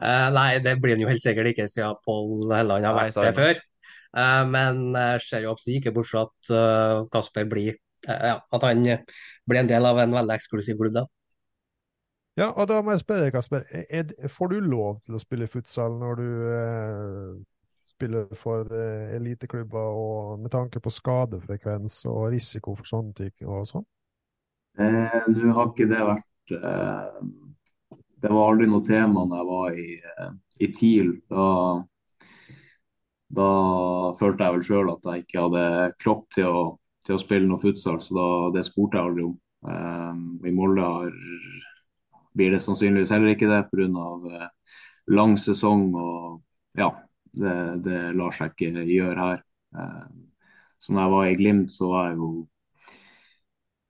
Nei, det blir han jo helt sikkert ikke, siden Pål Helland har vært det før. Uh, men jeg ser jo absolutt ikke bort fra at uh, Kasper blir ja, at han blir en del av en veldig eksklusiv klubb. da. Ja, og da må jeg spørre Kasper. Er, får du lov til å spille futsal når du spiller for eliteklubber, og med tanke på skadefrekvens og risiko for sånne ting og sånn? Eh, Nå har ikke det vært eh, Det var aldri noe tema når jeg var i, i TIL. Da da følte jeg vel sjøl at jeg ikke hadde kropp til å, til å spille noe futsal, så da, det spurte jeg aldri om. Um, I Molde blir det sannsynligvis heller ikke det pga. Uh, lang sesong. og ja, det, det, lar seg ikke gjøre her. Um, så når jeg var i Glimt, så var jeg jo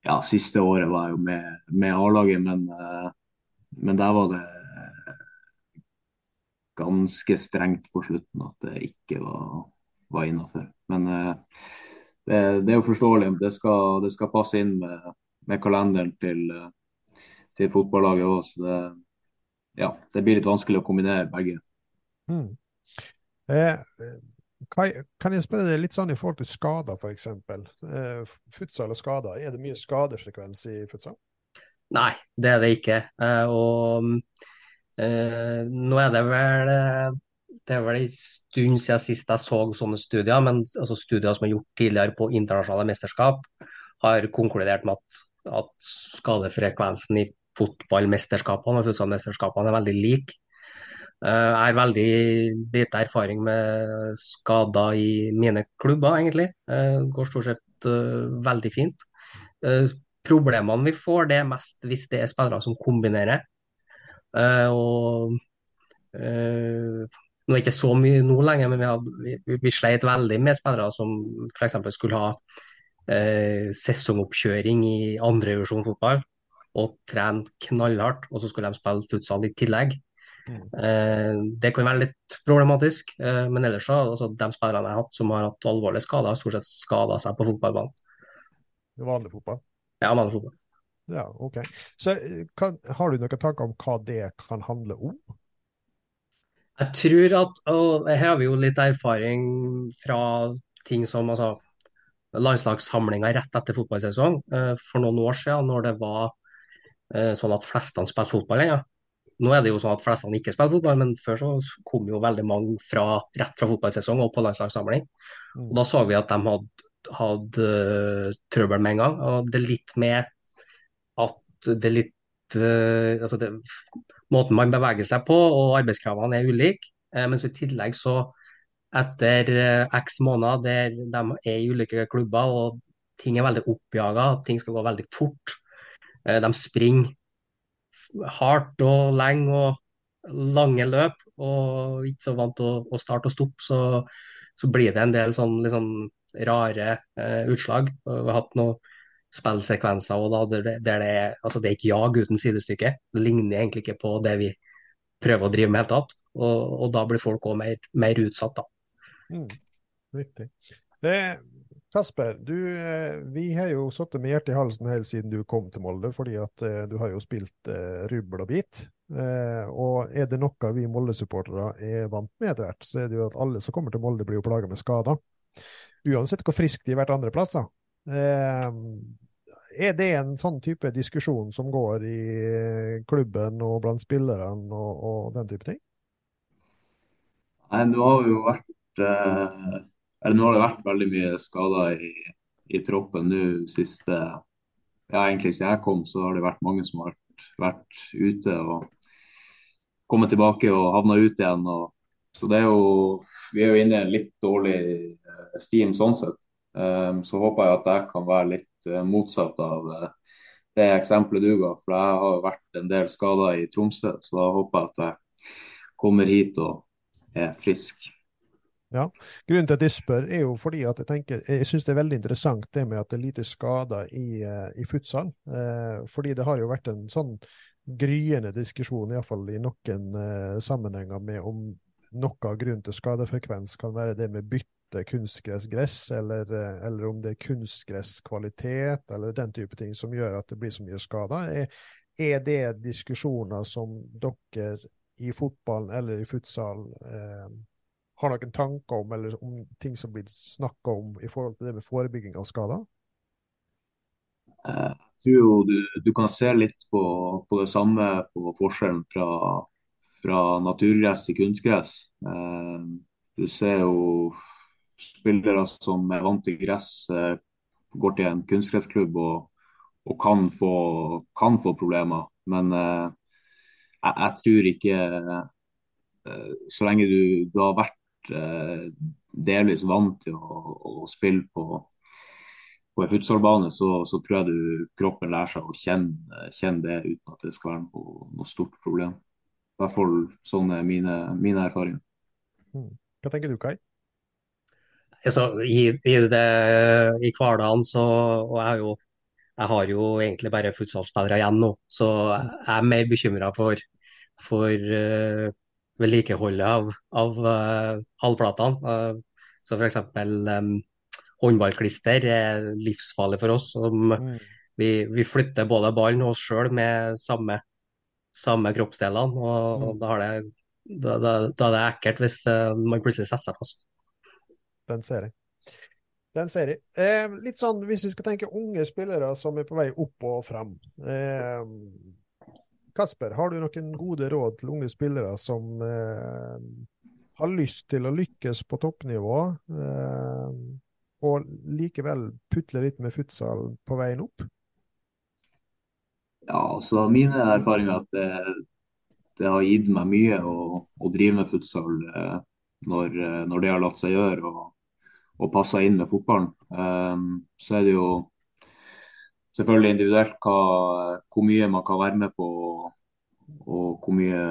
ja, Siste året var jeg jo med, med A-laget, men, uh, men der var det ganske strengt på slutten at det ikke var, var innafor. Men eh, det, det, er jo forståelig. Det skal, det skal passe inn med, med kalenderen til, eh, til fotballaget òg. Så det, ja, det blir litt vanskelig å kombinere begge. Mm. Eh, kan jeg spørre deg litt sånn i forhold til skader, f.eks. Eh, futsal og skader. Er det mye skadefrekvens i futsal? Nei, det er det ikke. Eh, og Eh, nå er det vel eh, det er vel en stund siden sist jeg så sånne studier, men altså studier som er gjort tidligere på internasjonale mesterskap, har konkludert med at, at skadefrekvensen i fotballmesterskapene og futsalmesterskapene er veldig lik. Eh, jeg har veldig lite erfaring med skader i mine klubber, egentlig. Det går stort sett veldig fint. Problemene vi får, det er mest hvis det er spillere som kombinerer. Uh, og uh, Nå er ikke så mye nå lenger, men vi, hadde, vi, vi sleit veldig med spillere som f.eks. skulle ha uh, sesongoppkjøring i andrevisjon fotball og trene knallhardt, og så skulle de spille futsal i tillegg. Mm. det kan være litt problematisk, men ellers så altså, de spillerne jeg har hatt som har hatt alvorlige skader, har stort sett skada seg på fotballbanen. Vanlig fotball? Ja, vanlig fotball. Ja, ok. Så kan, Har du noen tanker om hva det kan handle om? Jeg tror at og Her har vi jo litt erfaring fra ting som altså, landslagssamlinger rett etter fotballsesong. Eh, for noen år siden, når det var eh, sånn at flestene spilte fotball lenger. Nå er det jo sånn at flestene ikke spiller fotball, men før så kom jo veldig mange fra, rett fra fotballsesong og på landslagssamling. Mm. Og Da så vi at de hadde, hadde trøbbel med en gang. og det er litt med det er litt uh, altså det, Måten man beveger seg på og arbeidskravene er ulike. Uh, men så i tillegg så etter uh, x måneder der de er i ulike klubber og ting er veldig oppjaga, ting skal gå veldig fort. de springer hardt og lenge og lange løp og ikke så vant til å, å starte og stoppe, så, så, blir det en del sånn liksom, rare utslag. Vi har hatt noe spillsekvenser og da, der, det, er, altså det er ikke jag uten sidestykke. Det ligner egentlig ikke på det vi prøver å drive med i hele tatt. Og, og, da blir folk òg mer, mer, utsatt, da. Mm, riktig. Det, Kasper, du, eh, vi har jo sittet med hjertet i halsen helt siden du kom til Molde, fordi at uh, du har jo spilt eh, rubbel og bit. Eh, og er det noe vi Molde-supportere er vant med etter hvert, så er det jo at alle som kommer til Molde, blir jo plaga med skader. Uansett hvor frisk de har vært andre plasser. Eh, er det en sånn type diskusjon som går i klubben og blant spillerne og, og den type ting? Nei, nå har vi jo vært eh, eller nå har det vært veldig mye skader i, i troppen nå siste ja, egentlig siden jeg kom, så har det vært mange som har vært, vært ute og kommet tilbake og havna ut igjen. Og, så det er jo, vi er jo inne i en litt dårlig eh, steam sånn sett. Um, så håper jeg at jeg kan være litt uh, motsatt av uh, det eksempelet du ga, for jeg har vært en del skader i Tromsø. Så da håper jeg at jeg kommer hit og er frisk. Ja, Grunnen til at jeg spør, er jo fordi at jeg tenker, jeg syns det er veldig interessant det med at det er lite skader i, eh, i futsal. Eh, fordi det har jo vært en sånn gryende diskusjon, iallfall i noen eh, sammenhenger, med om noe av grunnen til skadefrekvens kan være det med bytte kunstgressgress, eller, eh, eller om det er kunstgresskvalitet, eller den type ting som gjør at det blir så mye skader. Er, er det diskusjoner som dere i fotballen eller i futsal eh, har noen tanker om, eller om ting som blir snakka om i forhold til det med forebygging av skader? Jeg tror jo du, du kan se litt på, på, det samme på forskjellen fra, fra naturgress til kunstgress. Eh, du ser jo spillere som er vant til gress, eh, går til en kunstgressklubb og, og kan, få, kan, få, problemer. Men eh, jeg, jeg, tror ikke eh, Så lenge du, du har vært Eh, delvis vant til å, å spille på, på en futsalbane, så, så, tror jeg du, kroppen lærer seg å kjenne, kjenne, det uten at det skal være noe, noe stort problem. I hvert fall sånn er mine, mine erfaringer. Hmm. Hva tenker du, Kai? Altså, i, i, det, I hverdagen så og jeg, jo, jeg har jo egentlig bare futsalspillere igjen nå, så jeg er mer bekymra for, for uh, vedlikeholdet av, av uh, halvplatene. Uh, så f.eks. Um, håndballklister er livsfarlig for oss. Som, mm. vi, vi, flytter både ballen og oss sjøl med samme, samme kroppsdelene. og mm. da, det, da, da, da, er det ekkelt hvis uh, man plutselig setter seg fast. Den ser jeg. Den ser jeg. Eh, litt sånn, Hvis vi skal tenke unge spillere som er på vei opp og frem. Eh, Kasper, har du noen gode råd til unge spillere som eh, har lyst til å lykkes på toppnivå, eh, og likevel putle litt med futsal på veien opp? Ja, altså Mine erfaringer er at det, det, har gitt meg mye å, å drive med futsal eh, når, eh, når, det har latt seg gjøre og, og passer inn med fotballen. Um, så er det jo selvfølgelig individuelt hva, hvor mye man kan være med på og hvor mye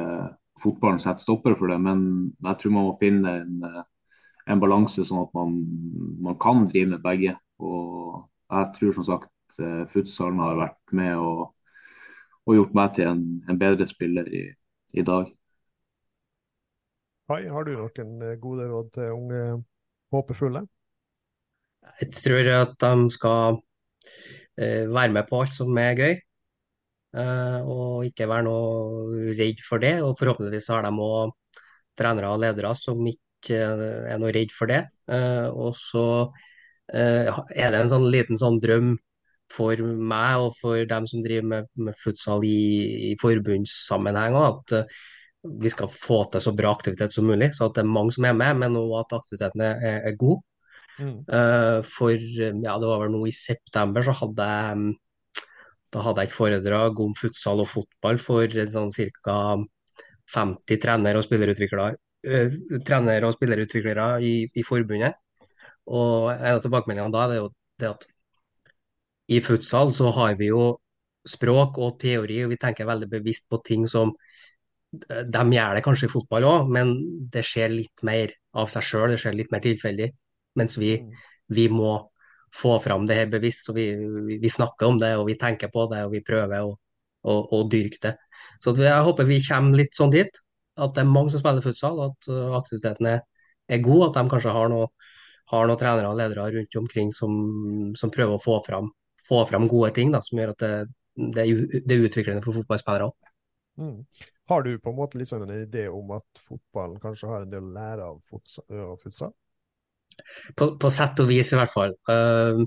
fotballen setter stopper for det. Men jeg tror man må finne en, en balanse sånn at man, man, kan drive med begge. Og jeg tror som sagt eh, futsalen har vært med og, og gjort meg til en, en bedre spiller i, i dag. Hai, har du noen gode råd til unge håpefulle? Jeg tror at de skal uh, være med på alt som er gøy. Uh, og ikke være noe redd for det. Og forhåpentligvis har de òg trenere og ledere som ikke er noe redd for det. Og så er det en sånn liten sånn drøm for meg og for dem som driver med, med futsal i, i forbundssammenheng at vi skal få til så bra aktivitet som mulig, så at det er mange som er med, men òg at aktiviteten er, er god. Mm. Uh, for ja, det var vel noe i september så hadde jeg da hadde jeg et foredrag om futsal og fotball for sånn ca. 50 trenere og spillerutviklere, uh, trener og spillerutviklere i, i, forbundet. Og en av tilbakemeldingene da er jo det at i futsal så har vi jo språk og teori, og vi tenker veldig bevisst på ting som de gjør det kanskje i fotball òg, men det skjer litt mer av seg sjøl, det skjer litt mer tilfeldig. Mens vi, mm. vi, må få fram det her bevisst. Så vi, vi, snakker om det, og vi tenker på det, og vi prøver å, å, å dyrke det. Så jeg håper vi kommer litt sånn dit. At det er mange som spiller futsal, at uh, aktiviteten er, er, god. At de kanskje har noen noe trenere og ledere rundt omkring som, som prøver å få fram, få fram, gode ting da, som gjør at det, det, det er utviklende for fotballspillere òg. Mm. Har du på en måte litt sånn en idé om at fotballen kanskje har en del å lære av futsal? På, på, sett og vis, i hvert fall. Uh,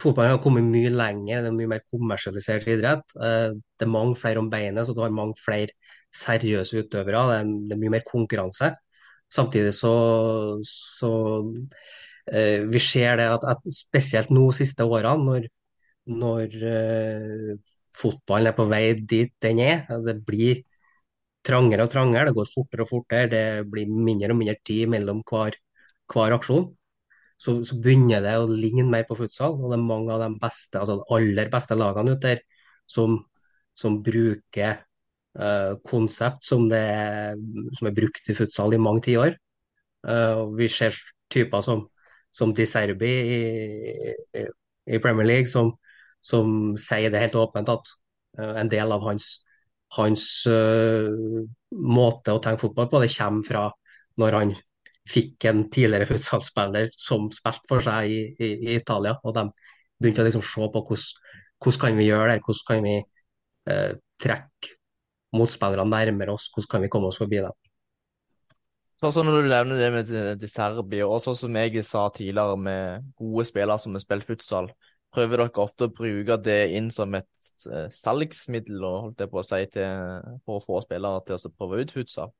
fotballen har kommet mye lenger, det er mye mer kommersialisert idrett. Uh, det er mange flere om beinet, så du har mange flere seriøse utøvere. Det er, det er mye mer konkurranse. Samtidig så, så uh, vi ser det at, at, spesielt nå siste årene, når, når fotballen er på vei dit den er, det blir trangere og trangere, det går fortere og fortere, det blir mindre og mindre tid mellom hver, hver aksjon. Så, så, begynner det å ligne mer på futsal. og det er Mange av de beste, altså de aller beste lagene ute der som, som bruker uh, konsept som, det, som er brukt i futsal i mange tiår. Uh, vi ser typer som, som Di Serbi i, i, i, Premier League, som, som sier det helt åpent at uh, en del av hans, hans måte å tenke fotball på, det kommer fra når han fikk en tidligere futsalspiller som spilte for seg i, i, i, Italia. Og de begynte å liksom se på hvordan, hvordan kan vi gjøre det, hvordan kan vi eh, trekke motspillerne nærmere oss, hvordan kan vi komme oss forbi dem. Sånn Når du nevner det med de Serbi, og sånn som jeg sa tidligere med gode spillere som har spilt futsal, prøver dere ofte å bruke det inn som et uh, salgsmiddel holdt jeg på å si, til, for å få spillere til å prøve ut futsal?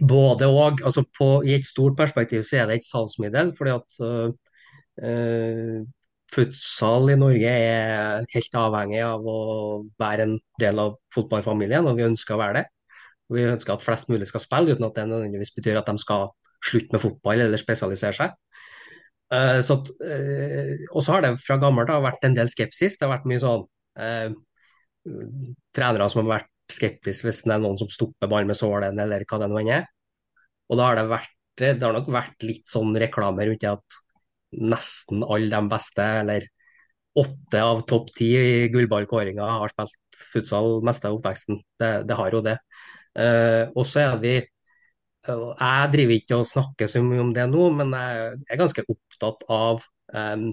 Både og. Altså I et stort perspektiv så er det et salgsmiddel. fordi at uh, futsal i Norge er helt avhengig av å være en del av fotballfamilien, og vi ønsker å være det. Vi ønsker at flest mulig skal spille, uten at det nødvendigvis betyr at de skal slutte med fotball eller spesialisere seg. Uh, så at, uh, og så har det fra gammelt av vært en del skepsis. Det har vært mye sånn trenere som har vært skeptisk hvis det er noen som stopper ballen med sålen, eller hva det nå er. Og da har det vært det har nok vært litt sånn reklame rundt det at nesten alle de beste, eller åtte av topp ti i gullballkåringa har spilt futsal meste av oppveksten. Det, det har jo det. Uh, og så er vi uh, Jeg driver ikke og snakker så mye om det nå, men jeg er ganske opptatt av um,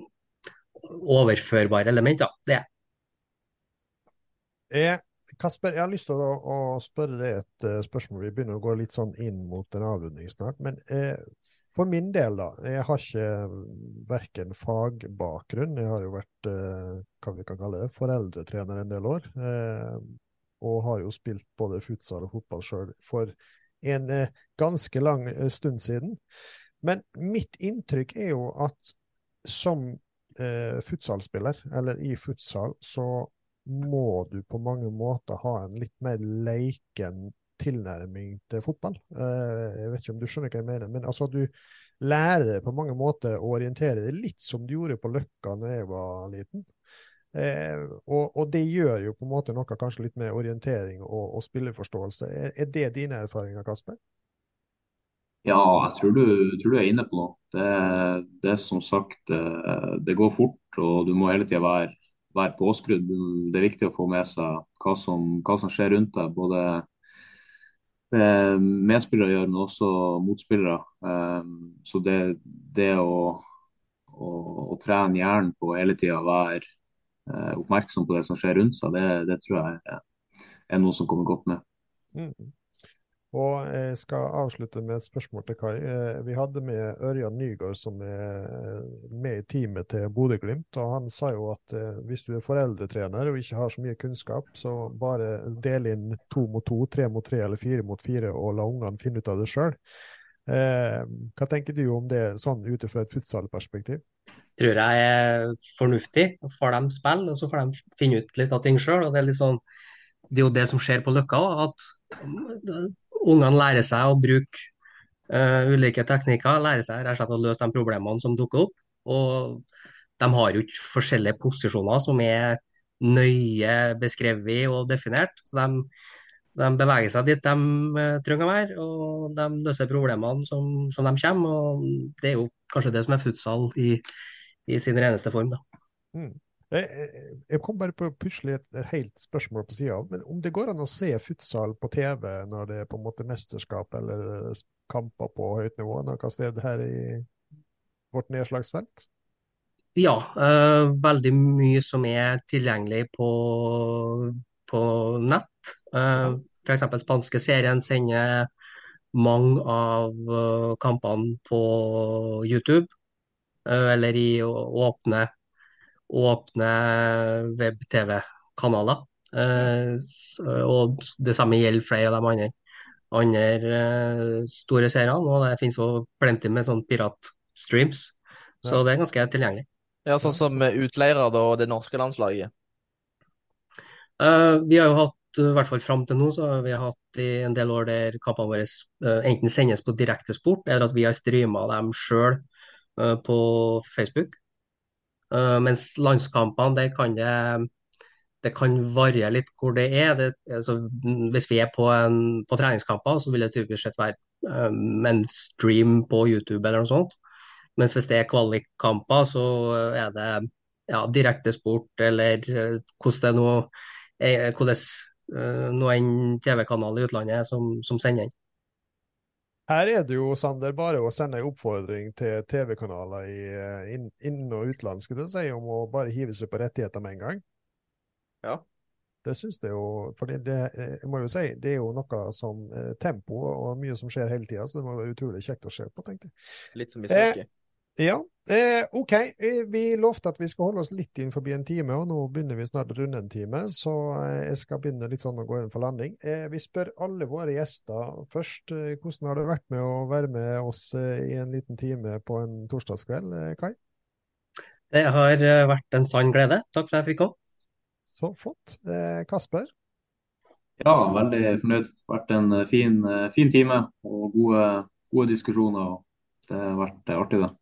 overførbare elementer. Det er Kasper, jeg har lyst til å, å spørre deg et uh, spørsmål. Vi begynner å gå litt sånn inn mot en avrunding snart. Men eh, for min del, da. Jeg har ikke verken fagbakgrunn. Jeg har jo vært eh, hva vi kan kalle det, foreldretrener en del år. Eh, og har jo spilt både futsal og fotball sjøl for en eh, ganske lang eh, stund siden. Men mitt inntrykk er jo at som futsalspiller, eller i futsal, så må du på mange måter ha en litt mer leiken tilnærming til fotball. Eh, jeg vet ikke om du skjønner hva jeg mener, men altså du lærer deg på mange måter å orientere deg litt som du gjorde på Løkka da jeg var liten. Eh, og, og, det gjør jo på en måte noe kanskje litt med orientering og, og spilleforståelse. Er, er, det dine erfaringer, Kasper? Ja, jeg tror du, tror du er inne på noe. Det, det som sagt eh, Det går fort, og du må hele tida være være påskrudd. Det er viktig å få med seg hva som, hva som skjer rundt deg. Både eh, medspillere gjør, men også motspillere. Eh, så det, det å, å, å, trene hjernen på hele tida være eh, oppmerksom på det som skjer rundt seg, det, det tror jeg er, er, noe som kommer godt med. Mm. Og jeg skal avslutte med et spørsmål til Kai. Eh, vi hadde med Ørjan Nygaard, som er med i teamet til Bodø-Glimt. og Han sa jo at eh, hvis du er foreldretrener og ikke har så mye kunnskap, så bare del inn to mot to, tre mot tre eller fire mot fire, og la ungene finne ut av det sjøl. Eh, hva tenker du om det sånn ut fra et futsalperspektiv? tror jeg er fornuftig. Får dem spille, og så får de finne ut litt av ting sjøl. Det er litt sånn det er jo det som skjer på Løkka, at ungene lærer seg å bruke uh, ulike teknikker. Lærer seg rett og slett å løse de problemene som dukker opp. Og de har jo ikke forskjellige posisjoner som er nøye beskrevet og definert. Så de, de beveger seg dit de uh, trenger å være, og de løser problemene som, som, de kommer. og Det er jo kanskje det som er futsal i, i sin reneste form. da. Mm. Jeg, jeg kom bare på å et, et helt spørsmål på sida. Men om det går an å se futsal på TV når det er på en måte mesterskap eller eh, kamper på høyt nivå noe sted her i vårt nedslagsfelt? Ja, øh, veldig mye som er tilgjengelig på, på nett. Uh, F.eks. spanske serien sender mange av kampene på YouTube. Eller i åpne åpne web-TV-kanaler. Eh, og det samme gjelder flere av de andre, andre eh, store seriene. Og det finnes jo plenty med sånn piratstreams, så det er ganske tilgjengelig. Ja, Sånn som utleirer og det norske landslaget? Uh, vi har jo hatt, i hvert fall fram til nå, så har vi hatt i en del år der kampene våre uh, enten sendes på direktesport, eller at vi har streama dem sjøl uh, på Facebook. Uh, mens landskampene, der kan det det kan variere litt hvor det er. Det, altså, hvis vi er på, en, på treningskamper, så vil det typisk sett være um, en stream på YouTube eller noe sånt. Mens hvis det er kvalikkamper, så er det ja, direkte sport eller uh, hvordan det nå hvordan TV-kanal i utlandet som, som sender den. Her er det jo, Sander, bare å sende en oppfordring til TV-kanaler i inn-, inn og utland skulle jeg si, om å bare hive seg på rettigheter med en gang. Ja. Det syns jeg jo, for det, det, jeg må jo si, det er jo noe som eh, tempo og mye som skjer hele tida, så det må være utrolig kjekt å se på, tenkte jeg. Litt som vi snakker. Ja, eh, OK. Eh, vi lovte at vi skal holde oss litt inn forbi en time, og nå begynner vi snart å runde en time. Så eh, jeg skal begynne litt sånn å gå inn for landing. Eh, vi spør alle våre gjester først. Eh, hvordan har det vært med å være med oss eh, i en liten time på en torsdagskveld, Kai? Det har vært en sann glede. Takk for at jeg fikk komme. Så flott. Kasper? Ja, veldig fornøyd. Det har vært en fin, fin time og gode, gode diskusjoner. Det har vært artig, det.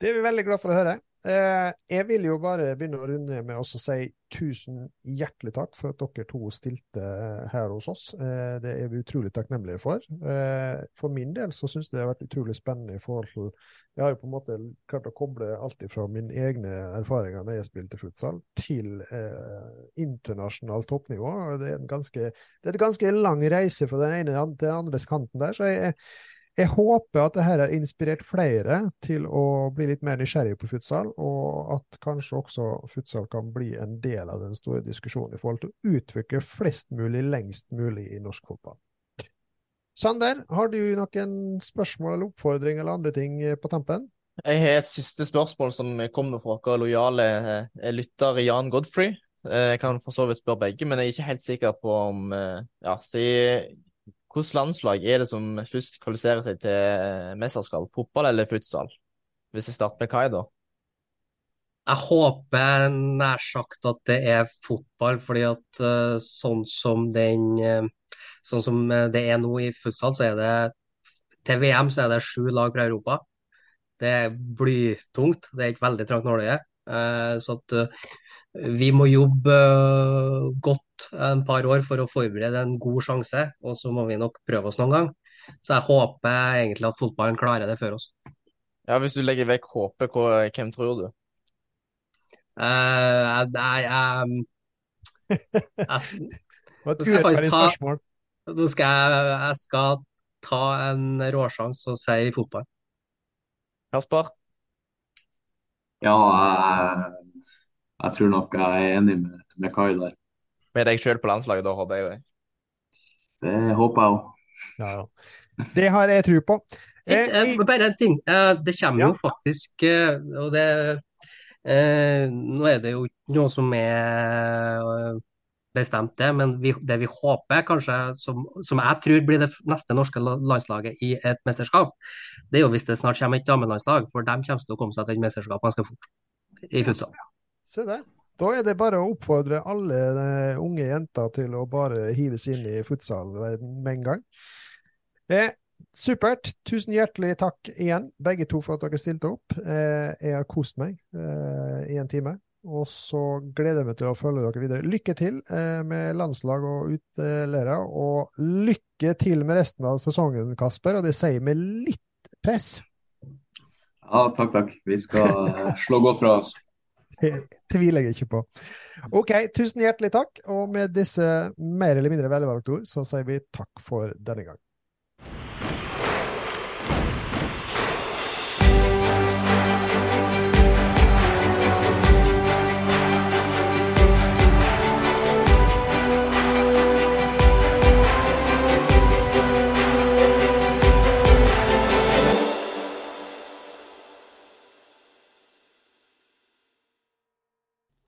Det er vi veldig glad for å høre. Eh, jeg vil jo bare begynne å runde med å si tusen hjertelig takk for at dere to stilte her hos oss. Eh, det er vi utrolig takknemlige for. Eh, for min del så syns jeg det har vært utrolig spennende i forhold til Jeg har jo på en måte klart å koble alt fra mine egne erfaringer når jeg spilte futsal, til internasjonalt toppnivå. Det er, ganske, det er, en ganske lang reise fra den ene til den andre kanten der. så jeg jeg håper at dette har inspirert flere til å bli litt mer nysgjerrig på futsal, og at kanskje også futsal kan bli en del av den store diskusjonen i forhold til å utvikle flest mulig lengst mulig i norsk fotball. Sander, har du noen spørsmål eller oppfordring eller andre ting på tampen? Jeg har et siste spørsmål som kommer fra dere lojale eh, lytter Jan Godfrey. Eh, jeg kan for så vidt spørre begge, men jeg er ikke helt sikker på om eh, Ja, så Hvilket landslag er det som først kvalifiserer seg til eh, mesterskap? Fotball eller futsal? Hvis jeg starter med Kai, da. Jeg håper nær sagt at det er fotball, fordi at uh, sånn som den uh, Sånn som det er nå i futsal, så er det til VM så er det sju lag fra Europa. Det er blytungt. Det er ikke veldig trangt nåløye. Uh, så at vi må jobbe godt en par år for å forberede en god sjanse, og så må vi nok prøve oss noen gang. Så jeg håper egentlig at fotballen klarer det før oss. Ja, Hvis du legger vekk håpet, hvem tror du? Uh, jeg, jeg, jeg, jeg skal faktisk ta Nå skal jeg, jeg skal ta en råsjanse og si fotball. Kasper? Ja, jeg jeg tror nok jeg er enig med, med Kai der. Med deg sjøl på landslaget, da, håper jeg? Det håper jeg òg. Ja, ja. Det har jeg tro på. Eh, eh, bare en ting. Eh, det kommer ja. jo faktisk eh, Og det eh, Nå er det jo ikke noe som er eh, bestemt, det, men vi, det vi håper, kanskje, som, som, jeg tror blir det neste norske landslaget i et mesterskap, det er jo hvis det snart kommer et damelandslag, for de kommer til å komme seg til et mesterskap ganske fort i futsal. Se det. Da er det bare å oppfordre alle unge jenter til å bare hives inn i futsal med en gang. Eh, supert. Tusen hjertelig takk igjen, begge to, for at dere stilte opp. Eh, jeg har kost meg eh, i en time. Og så gleder jeg meg til å følge dere videre. Lykke til eh, med landslag og utleirer, og lykke til med resten av sesongen, Kasper. Og det sier med litt press. Ja, takk, takk. Vi skal eh, slå godt fra oss. Det tviler jeg ikke på. OK, tusen hjertelig takk. Og med disse mer eller mindre velvalgte ord, så sier vi takk for denne gang.